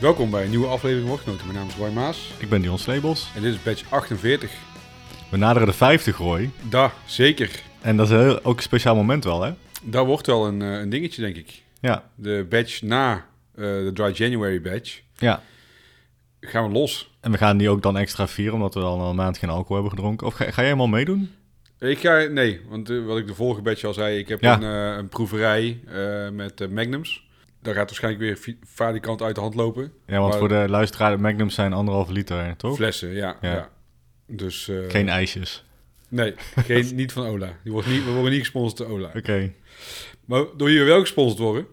Welkom bij een nieuwe aflevering Woordgenoten. Mijn naam is Roy Maas Ik ben Dion Slebels. en dit is badge 48. We naderen de 50, Roy. Da, zeker. En dat is heel, ook een speciaal moment wel, hè? Dat wordt wel een, eh, een dingetje, denk ik. Ja. De badge na eh, de Dry January badge Ja. gaan we los. En we gaan die ook dan extra vieren, omdat we al een maand geen alcohol hebben gedronken. Of ga, ga jij helemaal meedoen? Ik ga, nee, want eh, wat ik de vorige badge al zei, ik heb Ja. een, een proeverij met Magnums. Daar gaat waarschijnlijk weer valikant uit de hand lopen. Ja, want Maar- voor de luisteraar, de Magnums zijn anderhalve liter, toch? Flessen, ja. ja. Ja. Dus, eh, Geen ijsjes. Nee, geen, niet van Ola. Die wordt niet, we worden niet gesponsord door Ola. Oké. Maar door wie we wel gesponsord worden,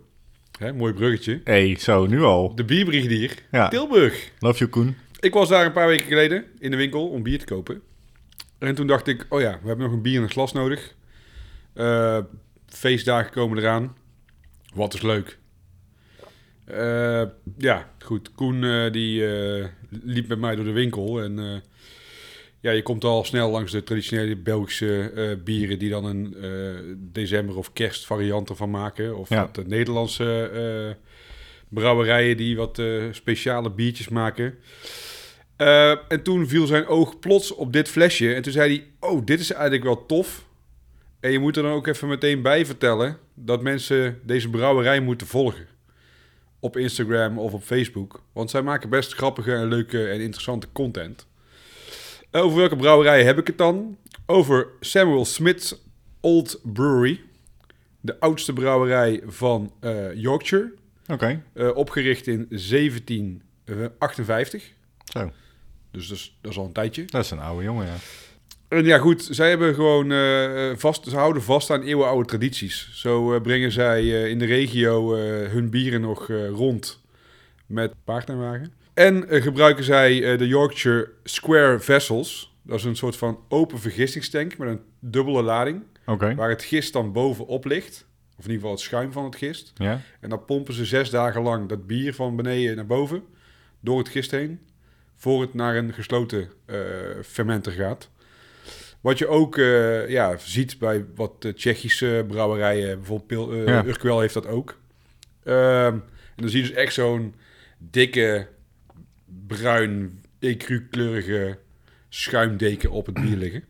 hè, mooi bruggetje, hey, zo, nu al. de bierbrigadier Ja. Tilburg. Love you, Koen. Ik was daar een paar weken geleden in de winkel om bier te kopen. En toen dacht ik, oh ja, we hebben nog een bier in een glas nodig. Eh, feestdagen komen eraan. Wat is leuk. Eh, ja, goed. Koen eh, die eh, liep met mij door de winkel. En ja, je komt al snel langs de traditionele Belgische bieren... die dan een december- of kerstvariant ervan maken. Of Ja. de Nederlandse brouwerijen die wat speciale biertjes maken. En toen viel zijn oog plots op dit flesje. En toen zei hij, oh, dit is eigenlijk wel tof. En je moet er dan ook even meteen bij vertellen... dat mensen deze brouwerij moeten volgen. Op Instagram of op Facebook. Want zij maken best grappige en leuke en interessante content. Eh, over welke brouwerij heb ik het dan? Over Samuel Smith's Old Brewery. De oudste brouwerij van eh, Yorkshire. Oké. Eh, opgericht in 1758. Zo, Dus dat is, dat is al een tijdje. dat is een oude jongen, ja. En ja, goed, zij hebben gewoon eh, vast, ze houden vast aan eeuwenoude tradities. Zo eh, brengen zij eh, in de regio eh, hun bieren nog eh, rond met paardrijwagen. En eh, gebruiken zij eh, de Yorkshire Square Vessels. Dat is een soort van open vergistingstank met een dubbele lading. Waar het gist dan bovenop ligt. Of in ieder geval het schuim van het gist. Ja. En dan pompen ze zes dagen lang dat bier van beneden naar boven. Door het gist heen. Voor het naar een gesloten eh, fermenter gaat. Wat je ook eh, ja, ziet bij wat de Tsjechische brouwerijen. Bijvoorbeeld Pil, eh, Ja. Urquell heeft dat ook. Ehm, en dan zie je dus echt zo'n dikke, bruin, ecru-kleurige schuimdeken op het bier liggen.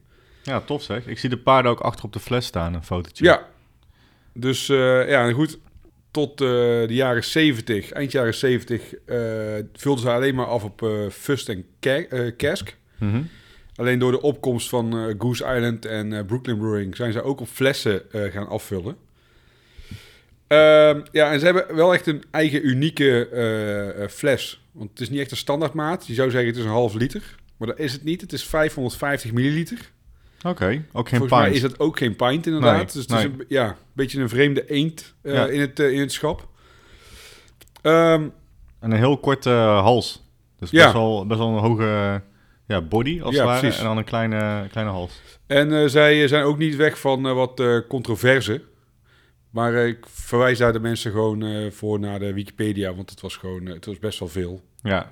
Ja, tof zeg. Ik zie de paarden ook achter op de fles staan, een fotootje. Ja. Dus eh, ja, goed. Tot eh, de jaren 70, eind jaren 70, eh vulden ze alleen maar af op eh Fust en eh. Mhm. Alleen door de opkomst van eh, Goose Island en eh, Brooklyn Brewing zijn ze ook op flessen eh, gaan afvullen. Ehm, ja, en ze hebben wel echt een eigen unieke fles. Want het is niet echt een standaardmaat. Je zou zeggen het is een half liter. Maar dat is het niet. Het is 550 milliliter. Oké, ook geen Volgens mij pint. is dat ook geen pint inderdaad. Nee, dus het nee. is een, ja, een beetje een vreemde eend Ja. in, het, in het schap. Ehm, En een heel korte hals. Dus Ja. best, wel, best wel een hoge ja, body, als Ja, het ware. En dan een kleine, kleine hals. en eh, zij zijn ook niet weg van eh, wat eh, controverse. Maar eh, ik verwijs daar de mensen gewoon eh, voor naar de Wikipedia. Want het was gewoon, eh, het was best wel veel. Ja,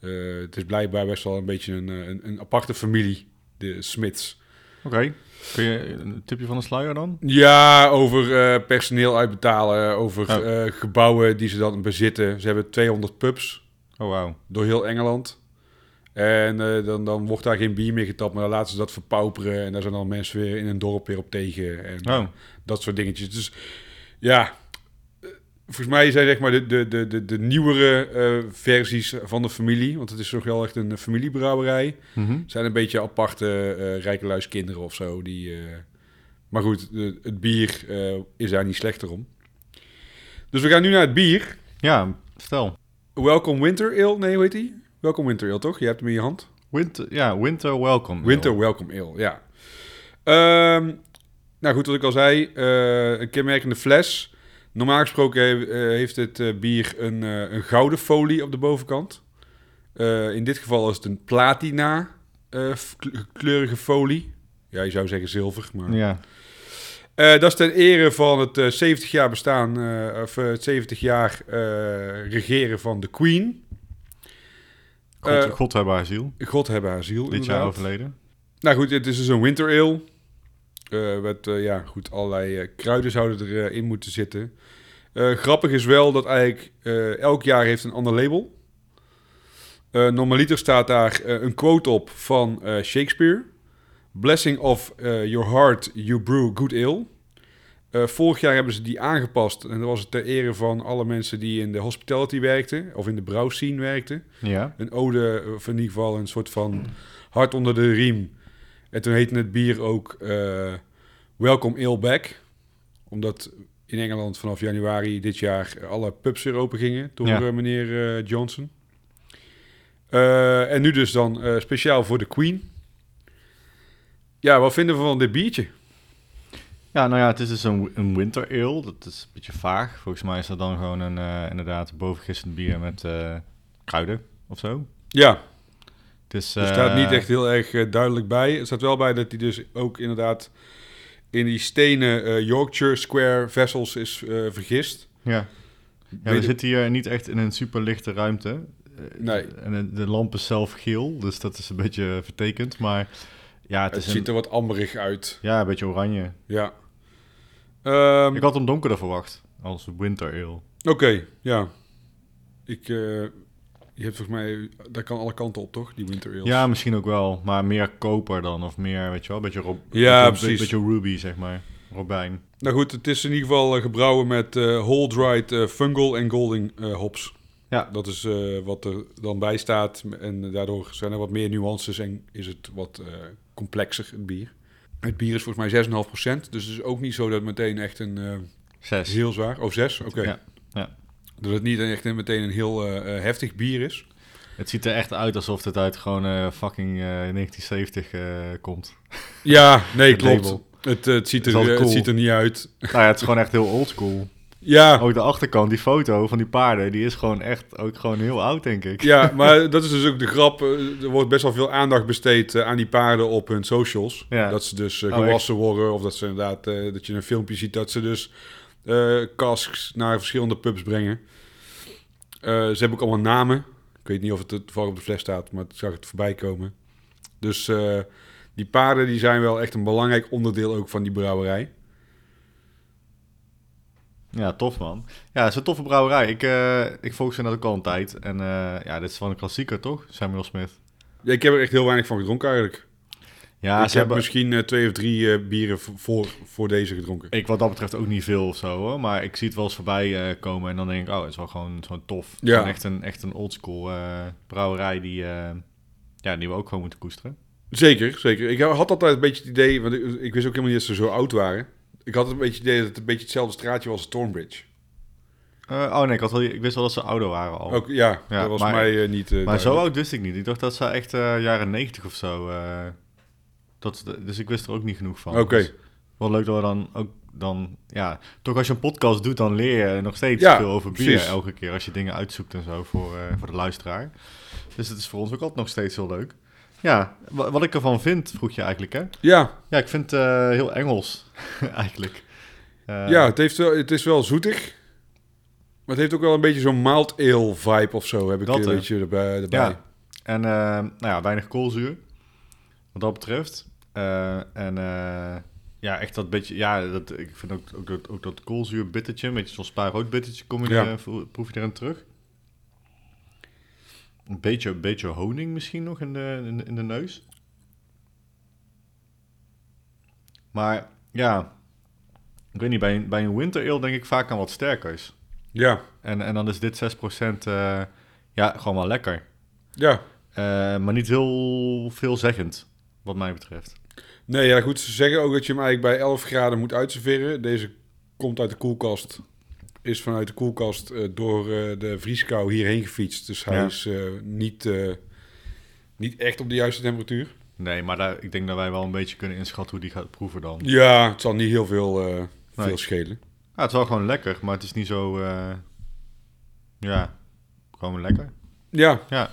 Eh, het is blijkbaar best wel een beetje een, eh, een, een aparte familie, de Smiths. oké. Kun je een tipje van de sluier dan? Ja, over eh, personeel uitbetalen, over Oh. eh, gebouwen die ze dan bezitten. Ze hebben 200 pubs. Oh, door heel Engeland. En eh, dan, dan wordt daar geen bier meer getapt, maar dan laten ze dat verpauperen. En daar zijn dan mensen weer in een dorp weer op tegen. En Oh, dat soort dingetjes. Dus ja, eh, volgens mij zijn zeg maar de, de, de, de, de nieuwere eh, versies van de familie, want het is toch wel echt een familiebrouwerij, mhm. zijn een beetje aparte eh rijke kinderen of zo. Die, maar goed, de- het bier is daar niet slechter om. Dus we gaan nu naar het bier. ja, stel. Welcome Winter Ale. Nee, hoe heet die? Welcome Winter Ale, toch? Je hebt hem in je hand. Winter, ja, winter welcome. Winter Welcome Ale, ja. Ehm, nou goed, wat ik al zei, eh, een kenmerkende fles. Normaal gesproken he- eh, heeft het eh, bier een, een gouden folie op de bovenkant. In dit geval is het een platina kleurige folie. Ja, je zou zeggen zilver, maar... Ja, dat is ten ere van het eh, 70 jaar bestaan, of het 70 jaar regeren van de Queen. God, Eh, God hebben haar ziel. God hebben haar ziel. Dit jaar overleden. Nou goed, het is dus een winter ale. Eh, met eh, ja, goed, allerlei eh, kruiden zouden erin in moeten zitten. Eh, grappig is wel dat eigenlijk eh, elk jaar heeft een ander label. Eh, normaliter staat daar eh, een quote op van eh, Shakespeare. Blessing of eh, your heart, you brew good ale. Eh, vorig jaar hebben ze die aangepast. En dat was het ter ere van alle mensen die in de hospitality werkten. Of in de brouwscene werkten. Ja. Een ode, of in ieder geval een soort van hart onder de riem. En toen heette het bier ook eh Welcome Ale Back. Omdat in Engeland vanaf januari dit jaar alle pubs weer open gingen door Ja. eh, meneer Johnson. En nu dus dan speciaal voor de Queen. Ja, wat vinden we van dit biertje? Ja, nou ja, het is dus een, een winter ale. Dat is een beetje vaag. Volgens mij is dat dan gewoon een eh, inderdaad bovengistend bier met eh, kruiden of zo. Ja, Het is, er staat eh, niet echt heel erg duidelijk bij. Er staat wel bij dat hij dus ook inderdaad in die stenen Yorkshire Square vessels is vergist. Ja. Ja, we zitten hier niet echt in een super lichte ruimte. Nee. En de- lamp is zelf geel, dus dat is een beetje vertekend. Maar ja, het, ziet een, er wat amberig uit. ja, een beetje oranje. Ja. Ehm, Ik had hem donkerder verwacht, als winter ale. Oké, ja. Ik, eh, je hebt volgens mij, daar kan alle kanten op, toch? Die winter ales. Ja, misschien ook wel, maar meer koper dan, of meer, weet je wel, een beetje, rob, Ja, beetje, precies. beetje ruby, zeg maar. Robijn. Nou goed, het is in ieder geval eh, gebrouwen met eh whole dried fungal en golden eh, hops. Ja. Dat is wat er dan bij staat. En daardoor zijn er wat meer nuances en is het wat complexer, het bier. Het bier is volgens mij 6,5%. Dus het is ook niet zo dat meteen echt een eh, Zes. heel zwaar... Oh, 6? Oké. Ja, ja. Dat het niet echt een- meteen een heel eh, eh, heftig bier is. Het ziet er echt uit alsof het uit gewoon fucking eh, 1970 eh, komt. Ja, nee, Het klopt. Het, het, ziet er, het cool. ziet er niet uit. nou ja, het is gewoon echt heel oldschool. Ja, Ook de achterkant, die foto van die paarden, die is gewoon echt ook gewoon heel oud, denk ik. ja, maar dat is dus ook de grap. Eh, Er wordt best wel veel aandacht besteed eh, aan die paarden op hun socials. Ja. Dat ze dus eh, Oh, gewassen worden. Of dat ze inderdaad, dat je een filmpje ziet dat ze dus eh casks naar verschillende pubs brengen. Ze hebben ook allemaal namen. Ik weet niet of het toevallig op de fles staat, maar het zag het voorbij komen. Dus die paarden die zijn wel echt een belangrijk onderdeel ook van die brouwerij. Ja, tof man. Ja, het is een toffe brouwerij. Ik, eh, ik volg ze net ook al een tijd. En eh, ja, dit is van een klassieker, toch? Samuel Smith. Ja, ik heb er echt heel weinig van gedronken eigenlijk. Ja, ik ze heb hebben... misschien eh, twee of drie bieren voor, voor deze gedronken. Ik wat dat betreft ook niet veel of zo, hoor. Maar ik zie het wel eens voorbij komen en dan denk ik, oh, het is wel gewoon, gewoon tof. Ja. gewoon echt een, echt een oldschool brouwerij die, ja, die we ook gewoon moeten koesteren. Zeker, zeker. Ik had altijd een beetje het idee, want ik, ik wist ook helemaal niet dat ze zo oud waren. Ik had een beetje het idee dat het een beetje hetzelfde straatje was als Thornbridge. Eh, oh nee, ik, had wel, ik wist wel dat ze ouder waren al. Ook, ja, Ja, dat was maar- mij eh, niet... eh, maar zo oud wist ik niet. Ik dacht dat ze echt jaren 90 of zo... dat, dus ik wist er ook niet genoeg van. Oké. Dus wel leuk dat we dan ook dan... Ja, toch als je een podcast doet, dan leer je nog steeds Ja, veel over bier precies. elke keer. Als je dingen uitzoekt en zo voor, voor de luisteraar. Dus het is voor ons ook altijd nog steeds heel leuk. Ja, wa- wat ik ervan vind, vroeg je eigenlijk, hè? Ja, Ja, ik vind het eh, heel Engels, eigenlijk. Eh, ja het, heeft wel, het is wel zoetig. Maar het heeft ook wel een beetje zo'n mild ale vibe of zo, heb ik Dat, een beetje erbij. erbij. Ja. En eh, nou ja, weinig koolzuur. Wat dat betreft. En ja, echt dat beetje... Ja, dat, ik vind ook, ook, dat, ook dat koolzuur bittertje, een beetje zo'n spaarrood bittertje, kom je Ja. er, proef je erin terug. Een beetje, een beetje honing misschien nog in de, in, de- in de neus. Maar ja, ik weet niet, bij een, bij een winter ale denk ik vaak aan wat sterkers. Ja, En, en dan is dit 6% eh ja, gewoon wel lekker. ja. Eh, maar niet heel veelzeggend, wat mij betreft. Nee, ja, goed. Ze zeggen ook dat je hem eigenlijk bij 11 graden moet uitserveren. Deze komt uit de koelkast. Is vanuit de koelkast eh, door eh, de vrieskou hierheen gefietst. Dus hij Ja. is eh, niet, niet echt op de juiste temperatuur. Nee, maar daar, ik denk dat wij wel een beetje kunnen inschatten hoe die gaat proeven dan. Ja, het zal niet heel veel, Nee. veel schelen. Ja, het is wel gewoon lekker, maar het is niet zo... ja, gewoon lekker. Ja, Ja,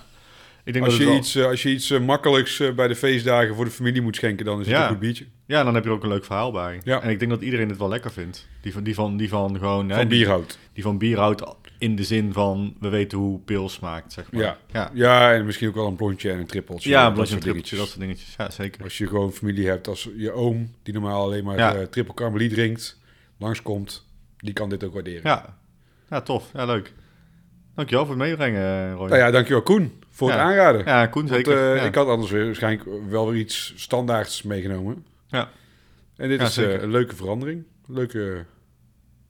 ik denk als dat je, wel- iets, eh, als je iets eh, makkelijks eh, bij de feestdagen voor de familie moet schenken, dan is het Ja. een goed biertje. Ja, dan heb je er ook een leuk verhaal bij. Ja. En ik denk dat iedereen het wel lekker vindt. Die van, die van, die van gewoon... hè, Van die, bierhout. die van bier houdt in de zin van... We weten hoe pils smaakt, zeg maar. Ja. ja. Ja, en misschien ook wel een blondje en een trippeltje. Ja, een blondje, een trippeltje, dat soort dingetjes. Ja, zeker. Als je gewoon familie hebt als je oom, die normaal alleen maar Ja. triple drinkt, langskomt, die kan dit ook waarderen. Ja, ja tof. Ja, leuk. Dankjewel voor het meebrengen, Roy. Nou ja, dankjewel Koen voor het aanraden. Ja, Koen zeker. eh, ja. Ik had anders weer waarschijnlijk wel weer iets standaards meegenomen. Ja. En dit Ja, is eh, een leuke verandering. Leuke,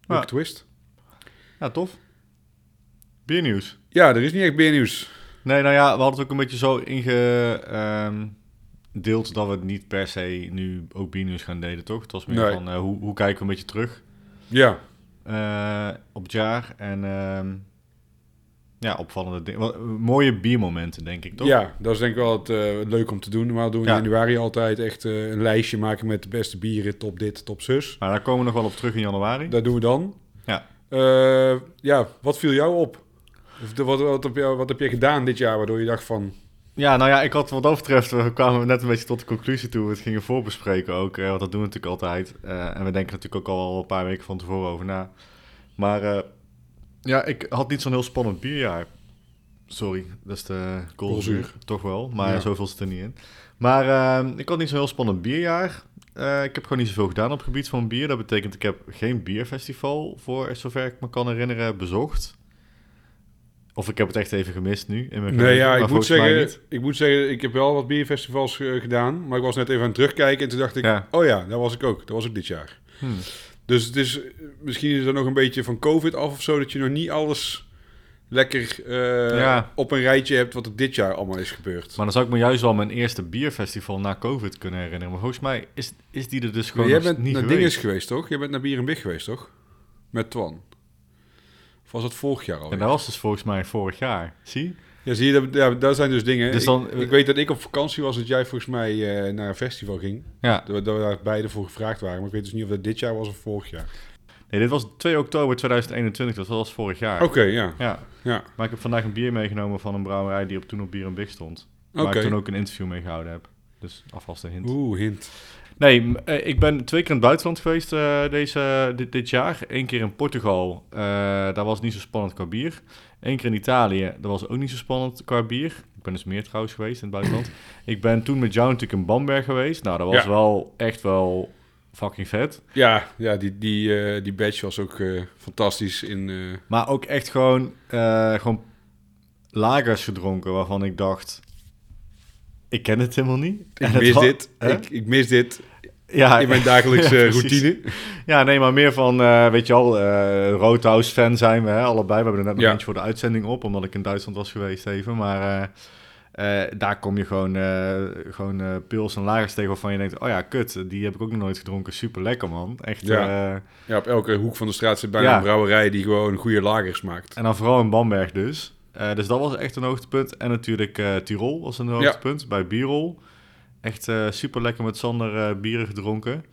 leuke twist. ja, tof. Biernieuws. Ja, er is niet echt beernieuws. Nee, nou ja, we hadden het ook een beetje zo ingedeeld dat we het niet per se nu ook biernieuws gaan delen, toch? Het was meer Nee. van eh, hoe, hoe kijken we een beetje terug Ja, eh, op het jaar. En ehm, ja, opvallende dingen. Eh, Mooie biermomenten, denk ik, toch? ja, dat is denk ik wel het eh, leuk om te doen. Normaal doen we Ja. in januari altijd echt eh, een lijstje maken met de beste bieren, top dit, top zus. Maar daar komen we nog wel op terug in januari. Dat doen we dan. Ja. Ja, wat viel jou op? Of de- wat, wat, heb je, wat heb je gedaan dit jaar waardoor je dacht van... Ja, nou ja, ik had wat dat betreft, we kwamen net een beetje tot de conclusie toe. We het gingen voorbespreken ook, want dat doen we natuurlijk altijd. En we denken natuurlijk ook al een paar weken van tevoren over na. Maar ja, ik had niet zo'n heel spannend bierjaar. Sorry, dat is de koolzuur. Toch wel, maar Ja. zoveel zit er niet in. Maar eh, ik had niet zo'n heel spannend bierjaar. Eh, ik heb gewoon niet zoveel gedaan op het gebied van bier. Dat betekent, ik heb geen bierfestival, voor zover ik me kan herinneren, bezocht. Of ik heb het echt even gemist nu. In mijn Nee, geheugen, ja, ik moet, zeggen, ik moet zeggen, ik heb wel wat bierfestivals eh, gedaan. Maar ik was net even aan het terugkijken en toen dacht ik... Ja. Oh ja, daar was ik ook. Dat was ook dit jaar. Hmm. Dus het is, misschien is er nog een beetje van COVID af of zo... dat je nog niet alles lekker eh, Ja. op een rijtje hebt... wat er dit jaar allemaal is gebeurd. Maar dan zou ik me juist wel mijn eerste bierfestival na COVID kunnen herinneren. Maar volgens mij is, is die er dus gewoon jij bent niet naar geweest. Dinges geweest, toch? Je bent naar Bier en Big geweest, toch? Met Twan. Of was dat vorig jaar al? En dat was dus volgens mij vorig jaar. Zie? Ja, zie je, dat, ja, dat zijn dus dingen. Dus dan- ik, ik weet dat ik op vakantie was, dat jij volgens mij eh, naar een festival ging. Ja. Dat we, dat we daar beide voor gevraagd waren. Maar ik weet dus niet of dat dit jaar was of vorig jaar. Nee, dit was 2 oktober 2021. Dat was vorig jaar. Oké, ja. Ja. Ja, Maar ik heb vandaag een bier meegenomen van een brouwerij die op toen op Bier en Big stond. Waar ik toen ook een interview mee gehouden heb. Dus alvast een hint. Oeh, hint. Nee, eh, ik ben twee keer in het buitenland geweest eh, deze, dit, dit jaar. Eén keer in Portugal, eh, daar was het niet zo spannend qua bier. Eén keer in Italië, dat was ook niet zo spannend qua bier. Ik ben dus meer trouwens geweest in het buitenland. ik ben toen met jou natuurlijk in Bamberg geweest. Nou, dat was Ja. wel echt wel fucking vet. Ja, ja die, die, eh, die badge was ook eh, fantastisch in... eh, Maar ook echt gewoon, gewoon lagers gedronken waarvan ik dacht... Ik ken het helemaal niet. Ik mis dit. Ik mis dit ja, in mijn dagelijkse Ja, routine. Ja, nee, maar meer van, eh, weet je al, eh Roadhouse-fan zijn we, hè, allebei. We hebben er net nog Ja. eentje voor de uitzending op, omdat ik in Duitsland was geweest even. Maar eh, daar kom je gewoon, gewoon pils en lagers tegen waarvan je denkt... oh ja, kut, die heb ik ook nog nooit gedronken. Super lekker, man. Echt, Ja. Ja, op elke hoek van de straat zit bijna een brouwerij die gewoon goede lagers maakt. en dan vooral in Bamberg dus. Dus dat was echt een hoogtepunt. En natuurlijk Tirol was een hoogtepunt, bij Bierol. Echt eh, super lekker met Sander eh, bieren gedronken.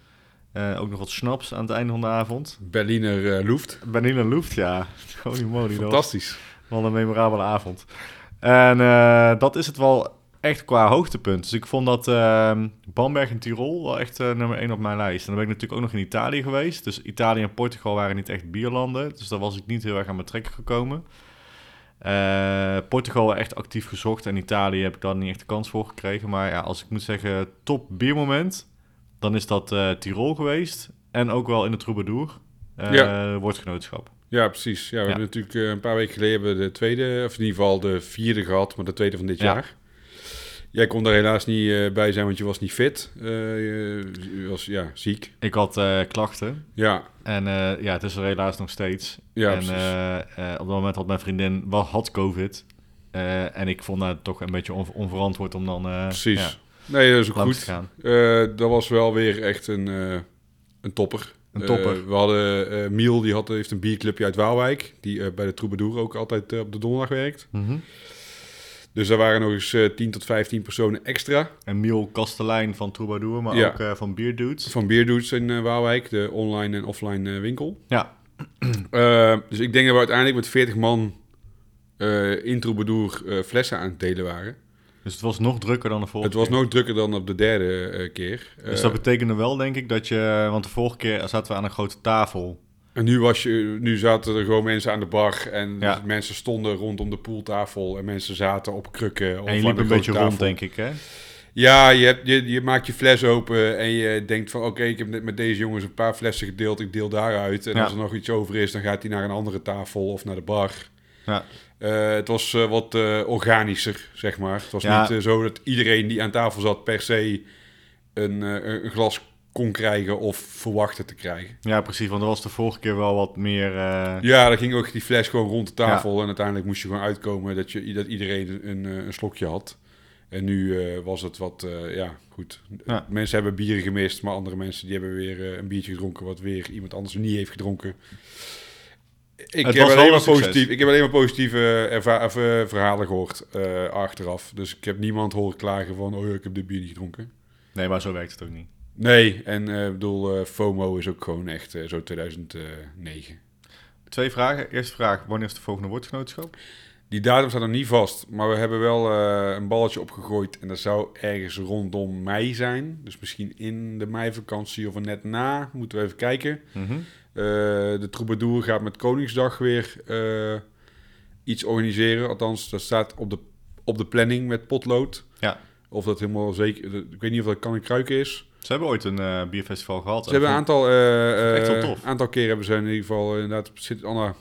Eh, ook nog wat snaps aan het einde van de avond. Berliner Luft. Berliner Luft, ja. Holy moly, Fantastisch. wel een memorabele avond. En dat is het wel echt qua hoogtepunt. Dus ik vond dat ehm, Bamberg en Tirol wel echt nummer 1 op mijn lijst. En dan ben ik natuurlijk ook nog in Italië geweest. Dus Italië en Portugal waren niet echt bierlanden. Dus daar was ik niet heel erg aan mijn trekken gekomen. Eh, Portugal echt actief gezocht. En Italië heb ik daar niet echt de kans voor gekregen. Maar ja, als ik moet zeggen top biermoment... dan is dat eh, Tirol geweest. En ook wel in de Troubadour. eh Ja. Woordgenootschap. Ja, precies. Ja, we Ja. hebben natuurlijk een paar weken geleden de tweede, of in ieder geval de vierde gehad, maar de tweede van dit Ja. jaar. Jij kon daar helaas niet eh, bij zijn, want je was niet fit. Eh, je, je was ja, ziek. Ik had eh, klachten. Ja, En ja, het is er helaas nog steeds. ja en op dat moment had mijn vriendin wel had COVID. En ik vond dat toch een beetje on- onverantwoord om dan precies. ja, nee, dat is ook goed. dat was wel weer echt een, een topper. Een topper. We hadden Miel, die had, heeft een bierclubje uit Waalwijk, die bij de Troubadour ook altijd op de donderdag werkt. Mhm. Dus daar waren nog eens eh 10 tot 15 personen extra. En Miel Kastelein van Troubadour, maar Ja. ook eh, van Beer Dudes. Van Beerdudes in eh, Waalwijk, de online en offline eh, winkel. Ja, Eh, dus ik denk dat we uiteindelijk met 40 man eh in Troubadour eh, flessen aan het delen waren. dus het was nog drukker dan de vorige Het was keer. nog drukker dan op de derde eh, keer. Dus Eh, dat betekende wel, denk ik, dat je... Want de vorige keer zaten we aan een grote tafel. En nu, was je, nu zaten er gewoon mensen aan de bar en Ja. mensen stonden rondom de pooltafel en mensen zaten op krukken. Of En je liep een beetje tafel. rond, denk ik, hè? Ja, je, hebt, je, je maakt je fles open en je denkt van... oké, ik heb net met deze jongens een paar flessen gedeeld, ik deel daaruit. En Ja. als er nog iets over is, dan gaat hij naar een andere tafel of naar de bar. Ja. Eh, het was eh, wat eh, organischer, zeg maar. Het was niet zo dat iedereen die aan tafel zat per se een, een glas kon krijgen of verwachtte te krijgen. Ja, precies. Want er was de vorige keer wel wat meer... eh, Ja, dan ging ook die fles gewoon rond de tafel en uiteindelijk moest je gewoon uitkomen dat, je, dat iedereen een, eh, een slokje had. En nu eh, was het wat, ja, goed. Ja. Mensen hebben bieren gemist, maar andere mensen die hebben weer een biertje gedronken wat weer iemand anders niet heeft gedronken. Ik Het heb, alleen maar positief, ik heb alleen maar positieve erva- of, verhalen gehoord eh, achteraf. Dus ik heb niemand horen klagen van, oh ja, ik heb dit bier niet gedronken. Nee, maar zo werkt het ook niet. Nee, en eh, ik bedoel, eh, FOMO is ook gewoon echt eh, zo 2009. Twee vragen. Eerste vraag, wanneer is de volgende woordgenootschap? Die datum staat nog niet vast, maar we hebben wel een balletje opgegooid en dat zou ergens rondom mei zijn. Dus misschien in de meivakantie of net na, moeten we even kijken. Mhm. De Troubadour gaat met Koningsdag weer iets organiseren. Althans, dat staat op de, op de planning met potlood. Ja. Of dat helemaal zeker... Ik weet niet of dat kan en kruiken is. Ze hebben ooit een eh, bierfestival gehad. Ze hebben een aantal, eh, echt wel eh, tof. aantal keren hebben ze in ieder geval inderdaad zit Anna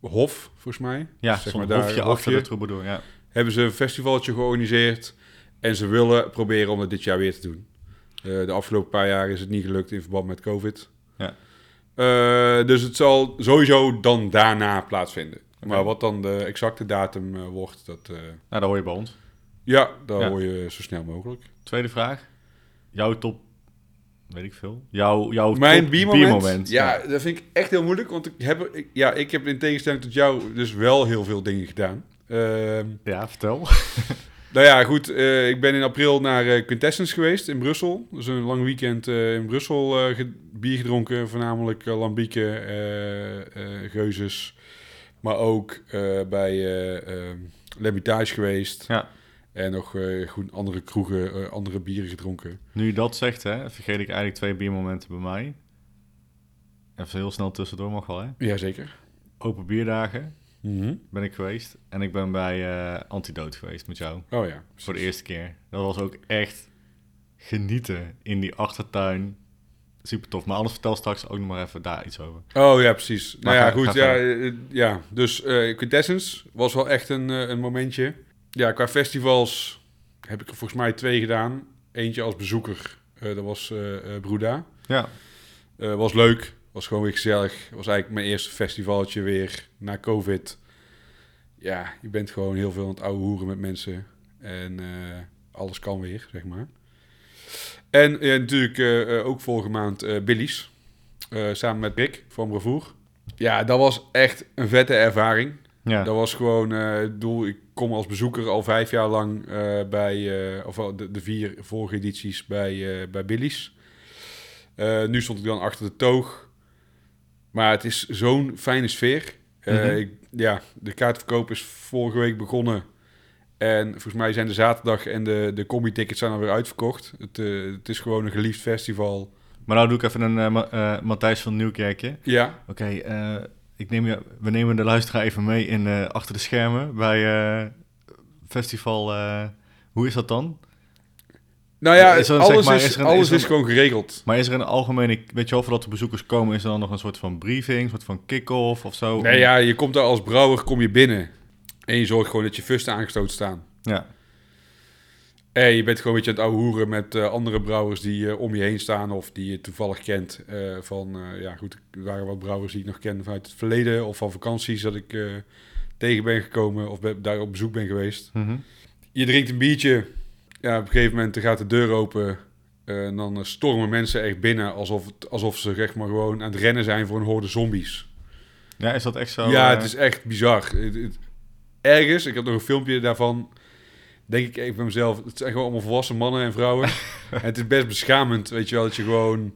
Hof volgens mij. Ja, zeg maar daar, hofje hofje. achter de troubadour, ja. Hebben ze een festivaltje georganiseerd en ze willen proberen om het dit jaar weer te doen. De afgelopen paar jaar is het niet gelukt in verband met COVID. Ja. Dus het zal sowieso dan daarna plaatsvinden. Maar wat dan de exacte datum wordt, dat Nou, dat hoor je bij ons. ja, dat Ja. hoor je zo snel mogelijk. Tweede vraag. Jouw top, weet ik veel. Jouw, jouw Mijn biermoment, ja, dat vind ik echt heel moeilijk, want ik heb, ik, ja, ik heb in tegenstelling tot jou dus wel heel veel dingen gedaan. Ehm, Ja, vertel. Nou ja, goed. eh, ik ben in april naar eh, Quintessence geweest in Brussel. Dus een lang weekend eh, in Brussel ge- bier gedronken. Voornamelijk uh, Lambieke, eh, Geuzes. Maar ook bij L'Hermitage geweest. Ja. En nog eh, goed andere kroegen, eh, andere bieren gedronken. Nu je dat zegt, hè, vergeet ik eigenlijk twee biermomenten bij mij. Even heel snel tussendoor mag wel, hè. Jazeker. Open bierdagen Mhm. ben ik geweest. En ik ben bij eh Antidote geweest met jou. Oh ja. Voor de eerste keer. Dat was ook echt genieten in die achtertuin. Super tof. Maar anders vertel straks ook nog maar even daar iets over. Oh ja, precies. Maar nou ja, ga- goed. ga Ja, ja, dus Quintessence was wel echt een, een momentje. Ja, qua festivals heb ik er volgens mij twee gedaan. Eentje als bezoeker, eh, dat was eh eh, Bruda. Ja. Was leuk, was gewoon weer gezellig. Was eigenlijk mijn eerste festivaltje weer na COVID. Ja, je bent gewoon heel veel aan het ouwe hoeren met mensen. En alles kan weer, zeg maar. En natuurlijk ook vorige maand Billy's. Samen met Rick van Bravoer. Ja, dat was echt een vette ervaring. Ja. Dat was gewoon, ik bedoel, ik kom als bezoeker al vijf jaar lang eh, bij, eh, of de, de vier vorige edities bij, eh, bij Billy's. Nu stond ik dan achter de toog. Maar het is zo'n fijne sfeer. Mhm. ik, ja, de kaartverkoop is vorige week begonnen. En volgens mij zijn de zaterdag en de, de combi-tickets zijn alweer uitverkocht. Het, het is gewoon een geliefd festival. Maar nou doe ik even een eh, Matthijs van Nieuwkerkje. Ja, Oké, ik neem je, we nemen de luisteraar even mee in eh, achter de schermen bij eh, festival. eh, hoe is dat dan? nou ja, Is er een, zeg alles, maar, is, is er een- alles is er gewoon geregeld. Maar is er een algemene, weet je wel, voordat de bezoekers komen, is er dan nog een soort van briefing, een soort van kick-off of zo? Nee, ja, je komt daar als brouwer kom je binnen. En je zorgt gewoon dat je fusten aangestoten staan. Ja, En je bent gewoon een beetje aan het ouwe hoeren met eh, andere brouwers die eh, om je heen staan of die je toevallig kent. eh, van, eh, ja goed, er waren wat brouwers die ik nog ken vanuit het verleden of van vakanties dat ik eh, tegen ben gekomen of be- daar op bezoek ben geweest. Mhm. Je drinkt een biertje, ja, op een gegeven moment gaat de deur open eh, en dan eh, stormen mensen echt binnen alsof, het, alsof ze zeg maar gewoon aan het rennen zijn voor een horde zombies. ja is dat echt zo? ja, eh, het is echt bizar. Het- het- Ergens, ik heb nog een filmpje daarvan. Denk ik even bij mezelf. Het zijn gewoon allemaal volwassen mannen en vrouwen. en het is best beschamend, weet je wel, dat je gewoon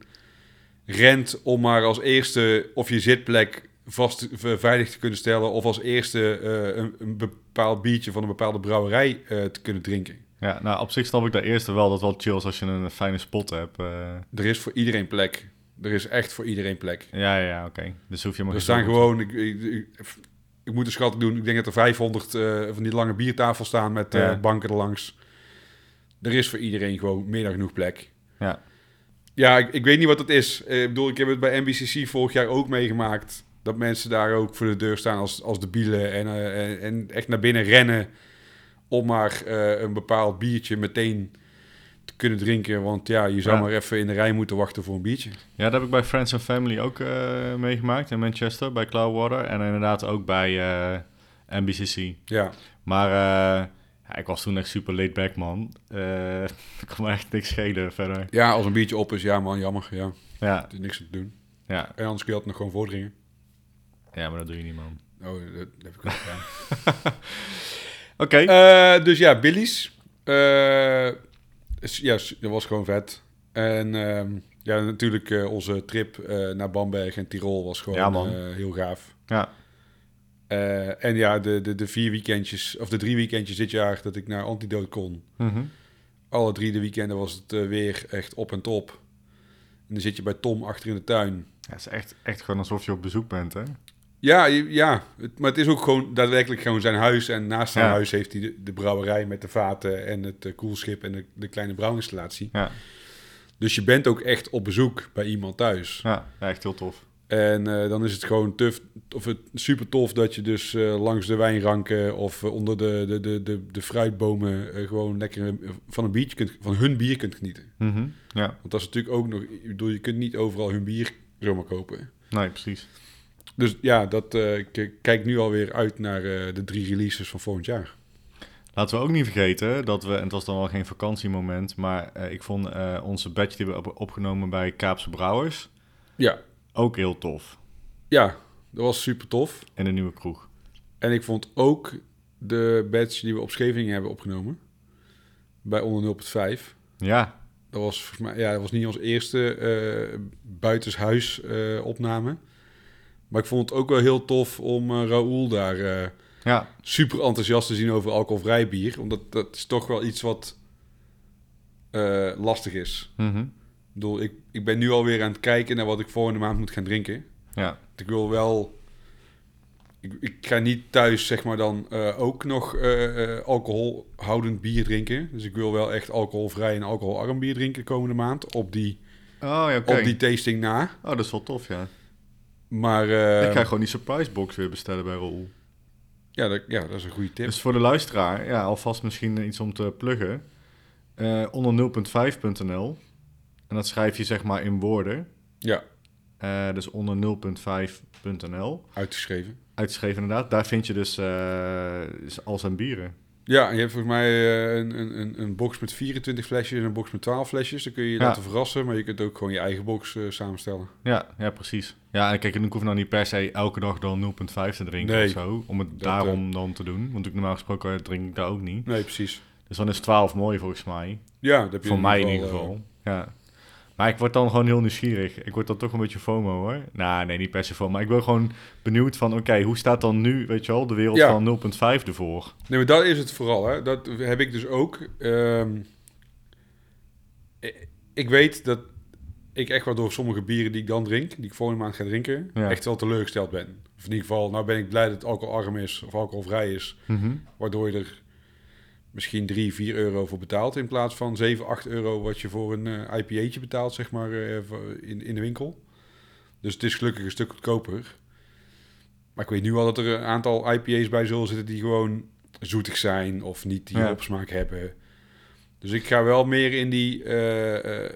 rent om maar als eerste of je zitplek vast v- veilig te kunnen stellen. Of als eerste eh, een, een bepaald biertje van een bepaalde brouwerij eh, te kunnen drinken. Ja, nou op zich snap ik dat eerste wel, dat wel chill is als je een fijne spot hebt. eh. Er is voor iedereen plek. Er is echt voor iedereen plek. ja, ja, oké. Dus hoef je maar Er staan gewoon, ik, ik, ik, ik moet een schatting doen, ik denk dat er 500 eh, van die lange biertafels staan met eh, Ja. banken erlangs. Er is voor iedereen gewoon meer dan genoeg plek. Ja. Ja, ik, ik weet niet wat het is. Eh, ik bedoel, ik heb het bij NBCC vorig jaar ook meegemaakt. Dat mensen daar ook voor de deur staan als, als de bielen en, en, en echt naar binnen rennen om maar een bepaald biertje meteen te kunnen drinken. Want ja, je zou Ja. maar even in de rij moeten wachten voor een biertje. Ja, dat heb ik bij Friends and Family ook eh, meegemaakt in Manchester, bij Cloudwater. En inderdaad ook bij eh, NBCC. Ja, Maar eh, ja, ik was toen echt super laid back, man. Ik kon me echt niks schelen verder. ja als een biertje op is, ja man, jammer. Ja, Ja, het is niks te doen. ja, En anders kun je altijd nog gewoon voordringen. ja, maar dat doe je niet, man. Oh, dat, dat heb ik ook gedaan. Oké. Dus ja, Billy's. Ja, dat was gewoon vet. En ehm, ja, natuurlijk eh, onze trip eh, naar Bamberg en Tirol was gewoon Ja, eh, heel gaaf. ja, en ja, de, de, de vier weekendjes, of de drie weekendjes dit jaar dat ik naar Antidote kon. Mhm. Alle drie de weekenden was het weer echt op en top. En dan zit je bij Tom achter in de tuin. ja, het is echt, echt gewoon alsof je op bezoek bent, hè? Ja, ja het, maar het is ook gewoon daadwerkelijk gewoon zijn huis. En naast zijn Ja. huis heeft hij de, de brouwerij met de vaten en het eh, koelschip en de, de kleine brouwinstallatie. Ja, Dus je bent ook echt op bezoek bij iemand thuis. ja, echt heel tof. En eh, dan is het gewoon tuf, of het super tof dat je dus eh, langs de wijnranken of onder de, de, de, de, de fruitbomen gewoon lekker van een biertje kunt, van hun bier kunt genieten. Mhm. Ja, Want dat is natuurlijk ook nog, ik bedoel, je kunt niet overal hun bier zomaar kopen. nee, precies. Dus ja, dat, eh, ik eh, kijk nu alweer uit naar eh, de drie releases van volgend jaar. Laten we ook niet vergeten dat we, en het was dan wel geen vakantiemoment, maar ik vond onze badge die we hebben opgenomen bij Kaapse Brouwers Ja, ook heel tof. ja, dat was super tof. In de nieuwe kroeg. En ik vond ook de badge die we op Scheveningen hebben opgenomen. Bij onder 0.5. Ja, Dat was volgens mij, ja, dat was niet onze eerste buitenshuis opname. Maar ik vond het ook wel heel tof om eh Raoul daar eh, ja, super enthousiast te zien over alcoholvrij bier. Omdat dat is toch wel iets wat eh, lastig is. mhm. Ik bedoel, ik, ik ben nu alweer aan het kijken naar wat ik volgende maand moet gaan drinken. ja, Ik wil wel... Ik, ik ga niet thuis, zeg maar, dan ook nog alcoholhoudend bier drinken. Dus ik wil wel echt alcoholvrij en alcoholarm bier drinken de komende maand. Op die, Oh ja, op die tasting na. Oh, dat is wel tof, ja. Maar eh, ik ga gewoon die surprise box weer bestellen bij Roel. ja, dat, ja, dat is een goede tip. Dus voor de luisteraar, ja, alvast misschien iets om te pluggen. Eh, onder 0.5.nl. En dat schrijf je zeg maar in woorden. Ja, Eh, dus onder 0.5.nl. uitgeschreven. Uitgeschreven inderdaad. Daar vind je dus eh, dus al zijn bieren. Ja, je hebt volgens mij eh, een, een, een, box met 24 flesjes en een box met 12 flesjes. Dan kun je je Ja. laten verrassen, maar je kunt ook gewoon je eigen box eh, samenstellen. Ja, ja, precies. Ja, en kijk, en ik hoef nou niet per se elke dag dan 0.5 te drinken Nee. of zo. Om het daarom dan te doen. Want ik normaal gesproken drink ik dat ook niet. Nee, precies. Dus dan is 12 mooi volgens mij. Ja, dat heb je Voor mij in eh, ieder geval. Ja. Maar ik word dan gewoon heel nieuwsgierig. Ik word dan toch een beetje FOMO hoor. Nou, nee, niet per se FOMO. Maar ik ben gewoon benieuwd van, oké, hoe staat dan nu, weet je wel, de wereld Ja. van 0.5 ervoor? Nee, maar dat is het vooral. Hè. Dat heb ik dus ook. Ehm, ik- ik weet dat ik echt wel door sommige bieren die ik dan drink, die ik volgende maand ga drinken, Ja. echt wel teleurgesteld ben. Of in ieder geval, nou ben ik blij dat het alcoholarm is of alcoholvrij is, Mhm. waardoor je er misschien 3, 4 euro voor betaalt in plaats van 7, 8 euro wat je voor een eh IPA'tje betaalt, zeg maar, eh, in, in de winkel. Dus het is gelukkig een stuk goedkoper. Maar ik weet nu al dat er een aantal IPA's bij zullen zitten die gewoon zoetig zijn of niet die Ja. opsmaak hebben. Dus ik ga wel meer in die eh eh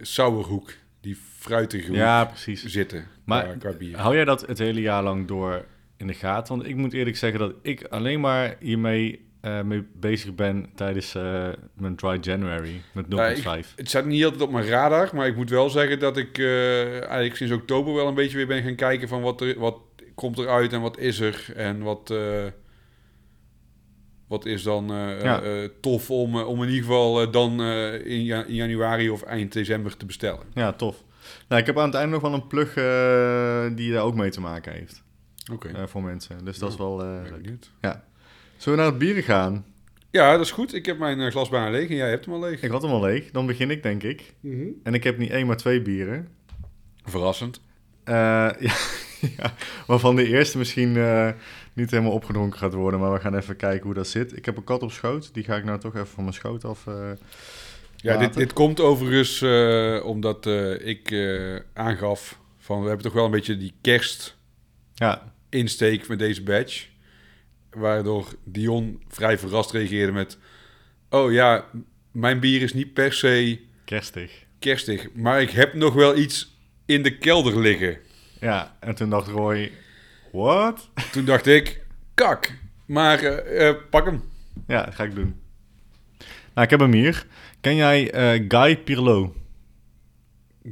sourhoek, die fruitige hoek Ja, precies. zitten Maar qua, qua bier. Hou jij dat het hele jaar lang door in de gaten? Want ik moet eerlijk zeggen dat ik alleen maar hiermee eh, mee bezig ben tijdens eh, mijn dry January met 0.5. Het staat niet altijd op mijn radar, maar ik moet wel zeggen dat ik eh, eigenlijk sinds oktober wel een beetje weer ben gaan kijken van wat, er, wat komt eruit en wat is er en wat, wat is dan Ja. tof om, om in ieder geval dan in, ja- in januari of eind december te bestellen. Ja, tof. Nou, ik heb aan het einde nog wel een plug die daar ook mee te maken heeft Oké. voor mensen. Dus dat is wel benieuwd. Zullen we naar het bieren gaan? Ja, dat is goed. Ik heb mijn eh, glas bijna leeg en jij hebt hem al leeg. Ik had hem al leeg. Dan begin ik, denk ik. En ik heb niet één, maar twee bieren. Verrassend. Eh, ja, ja, waarvan de eerste misschien eh, niet helemaal opgedronken gaat worden. Maar we gaan even kijken hoe dat zit. Ik heb een kat op schoot. Die ga ik nou toch even van mijn schoot af. Ja, dit, dit komt overigens omdat ik aangaf van we hebben toch wel een beetje die kerst Ja, insteek met deze badge. Waardoor Dion vrij verrast reageerde met... Oh ja, mijn bier is niet per se kerstig. kerstig. Maar ik heb nog wel iets in de kelder liggen. Ja, en toen dacht Roy, what? Toen dacht ik, kak. Maar eh, eh, pak hem. Ja, dat ga ik doen. Nou, ik heb hem hier. Ken jij eh, Guy Pirlo?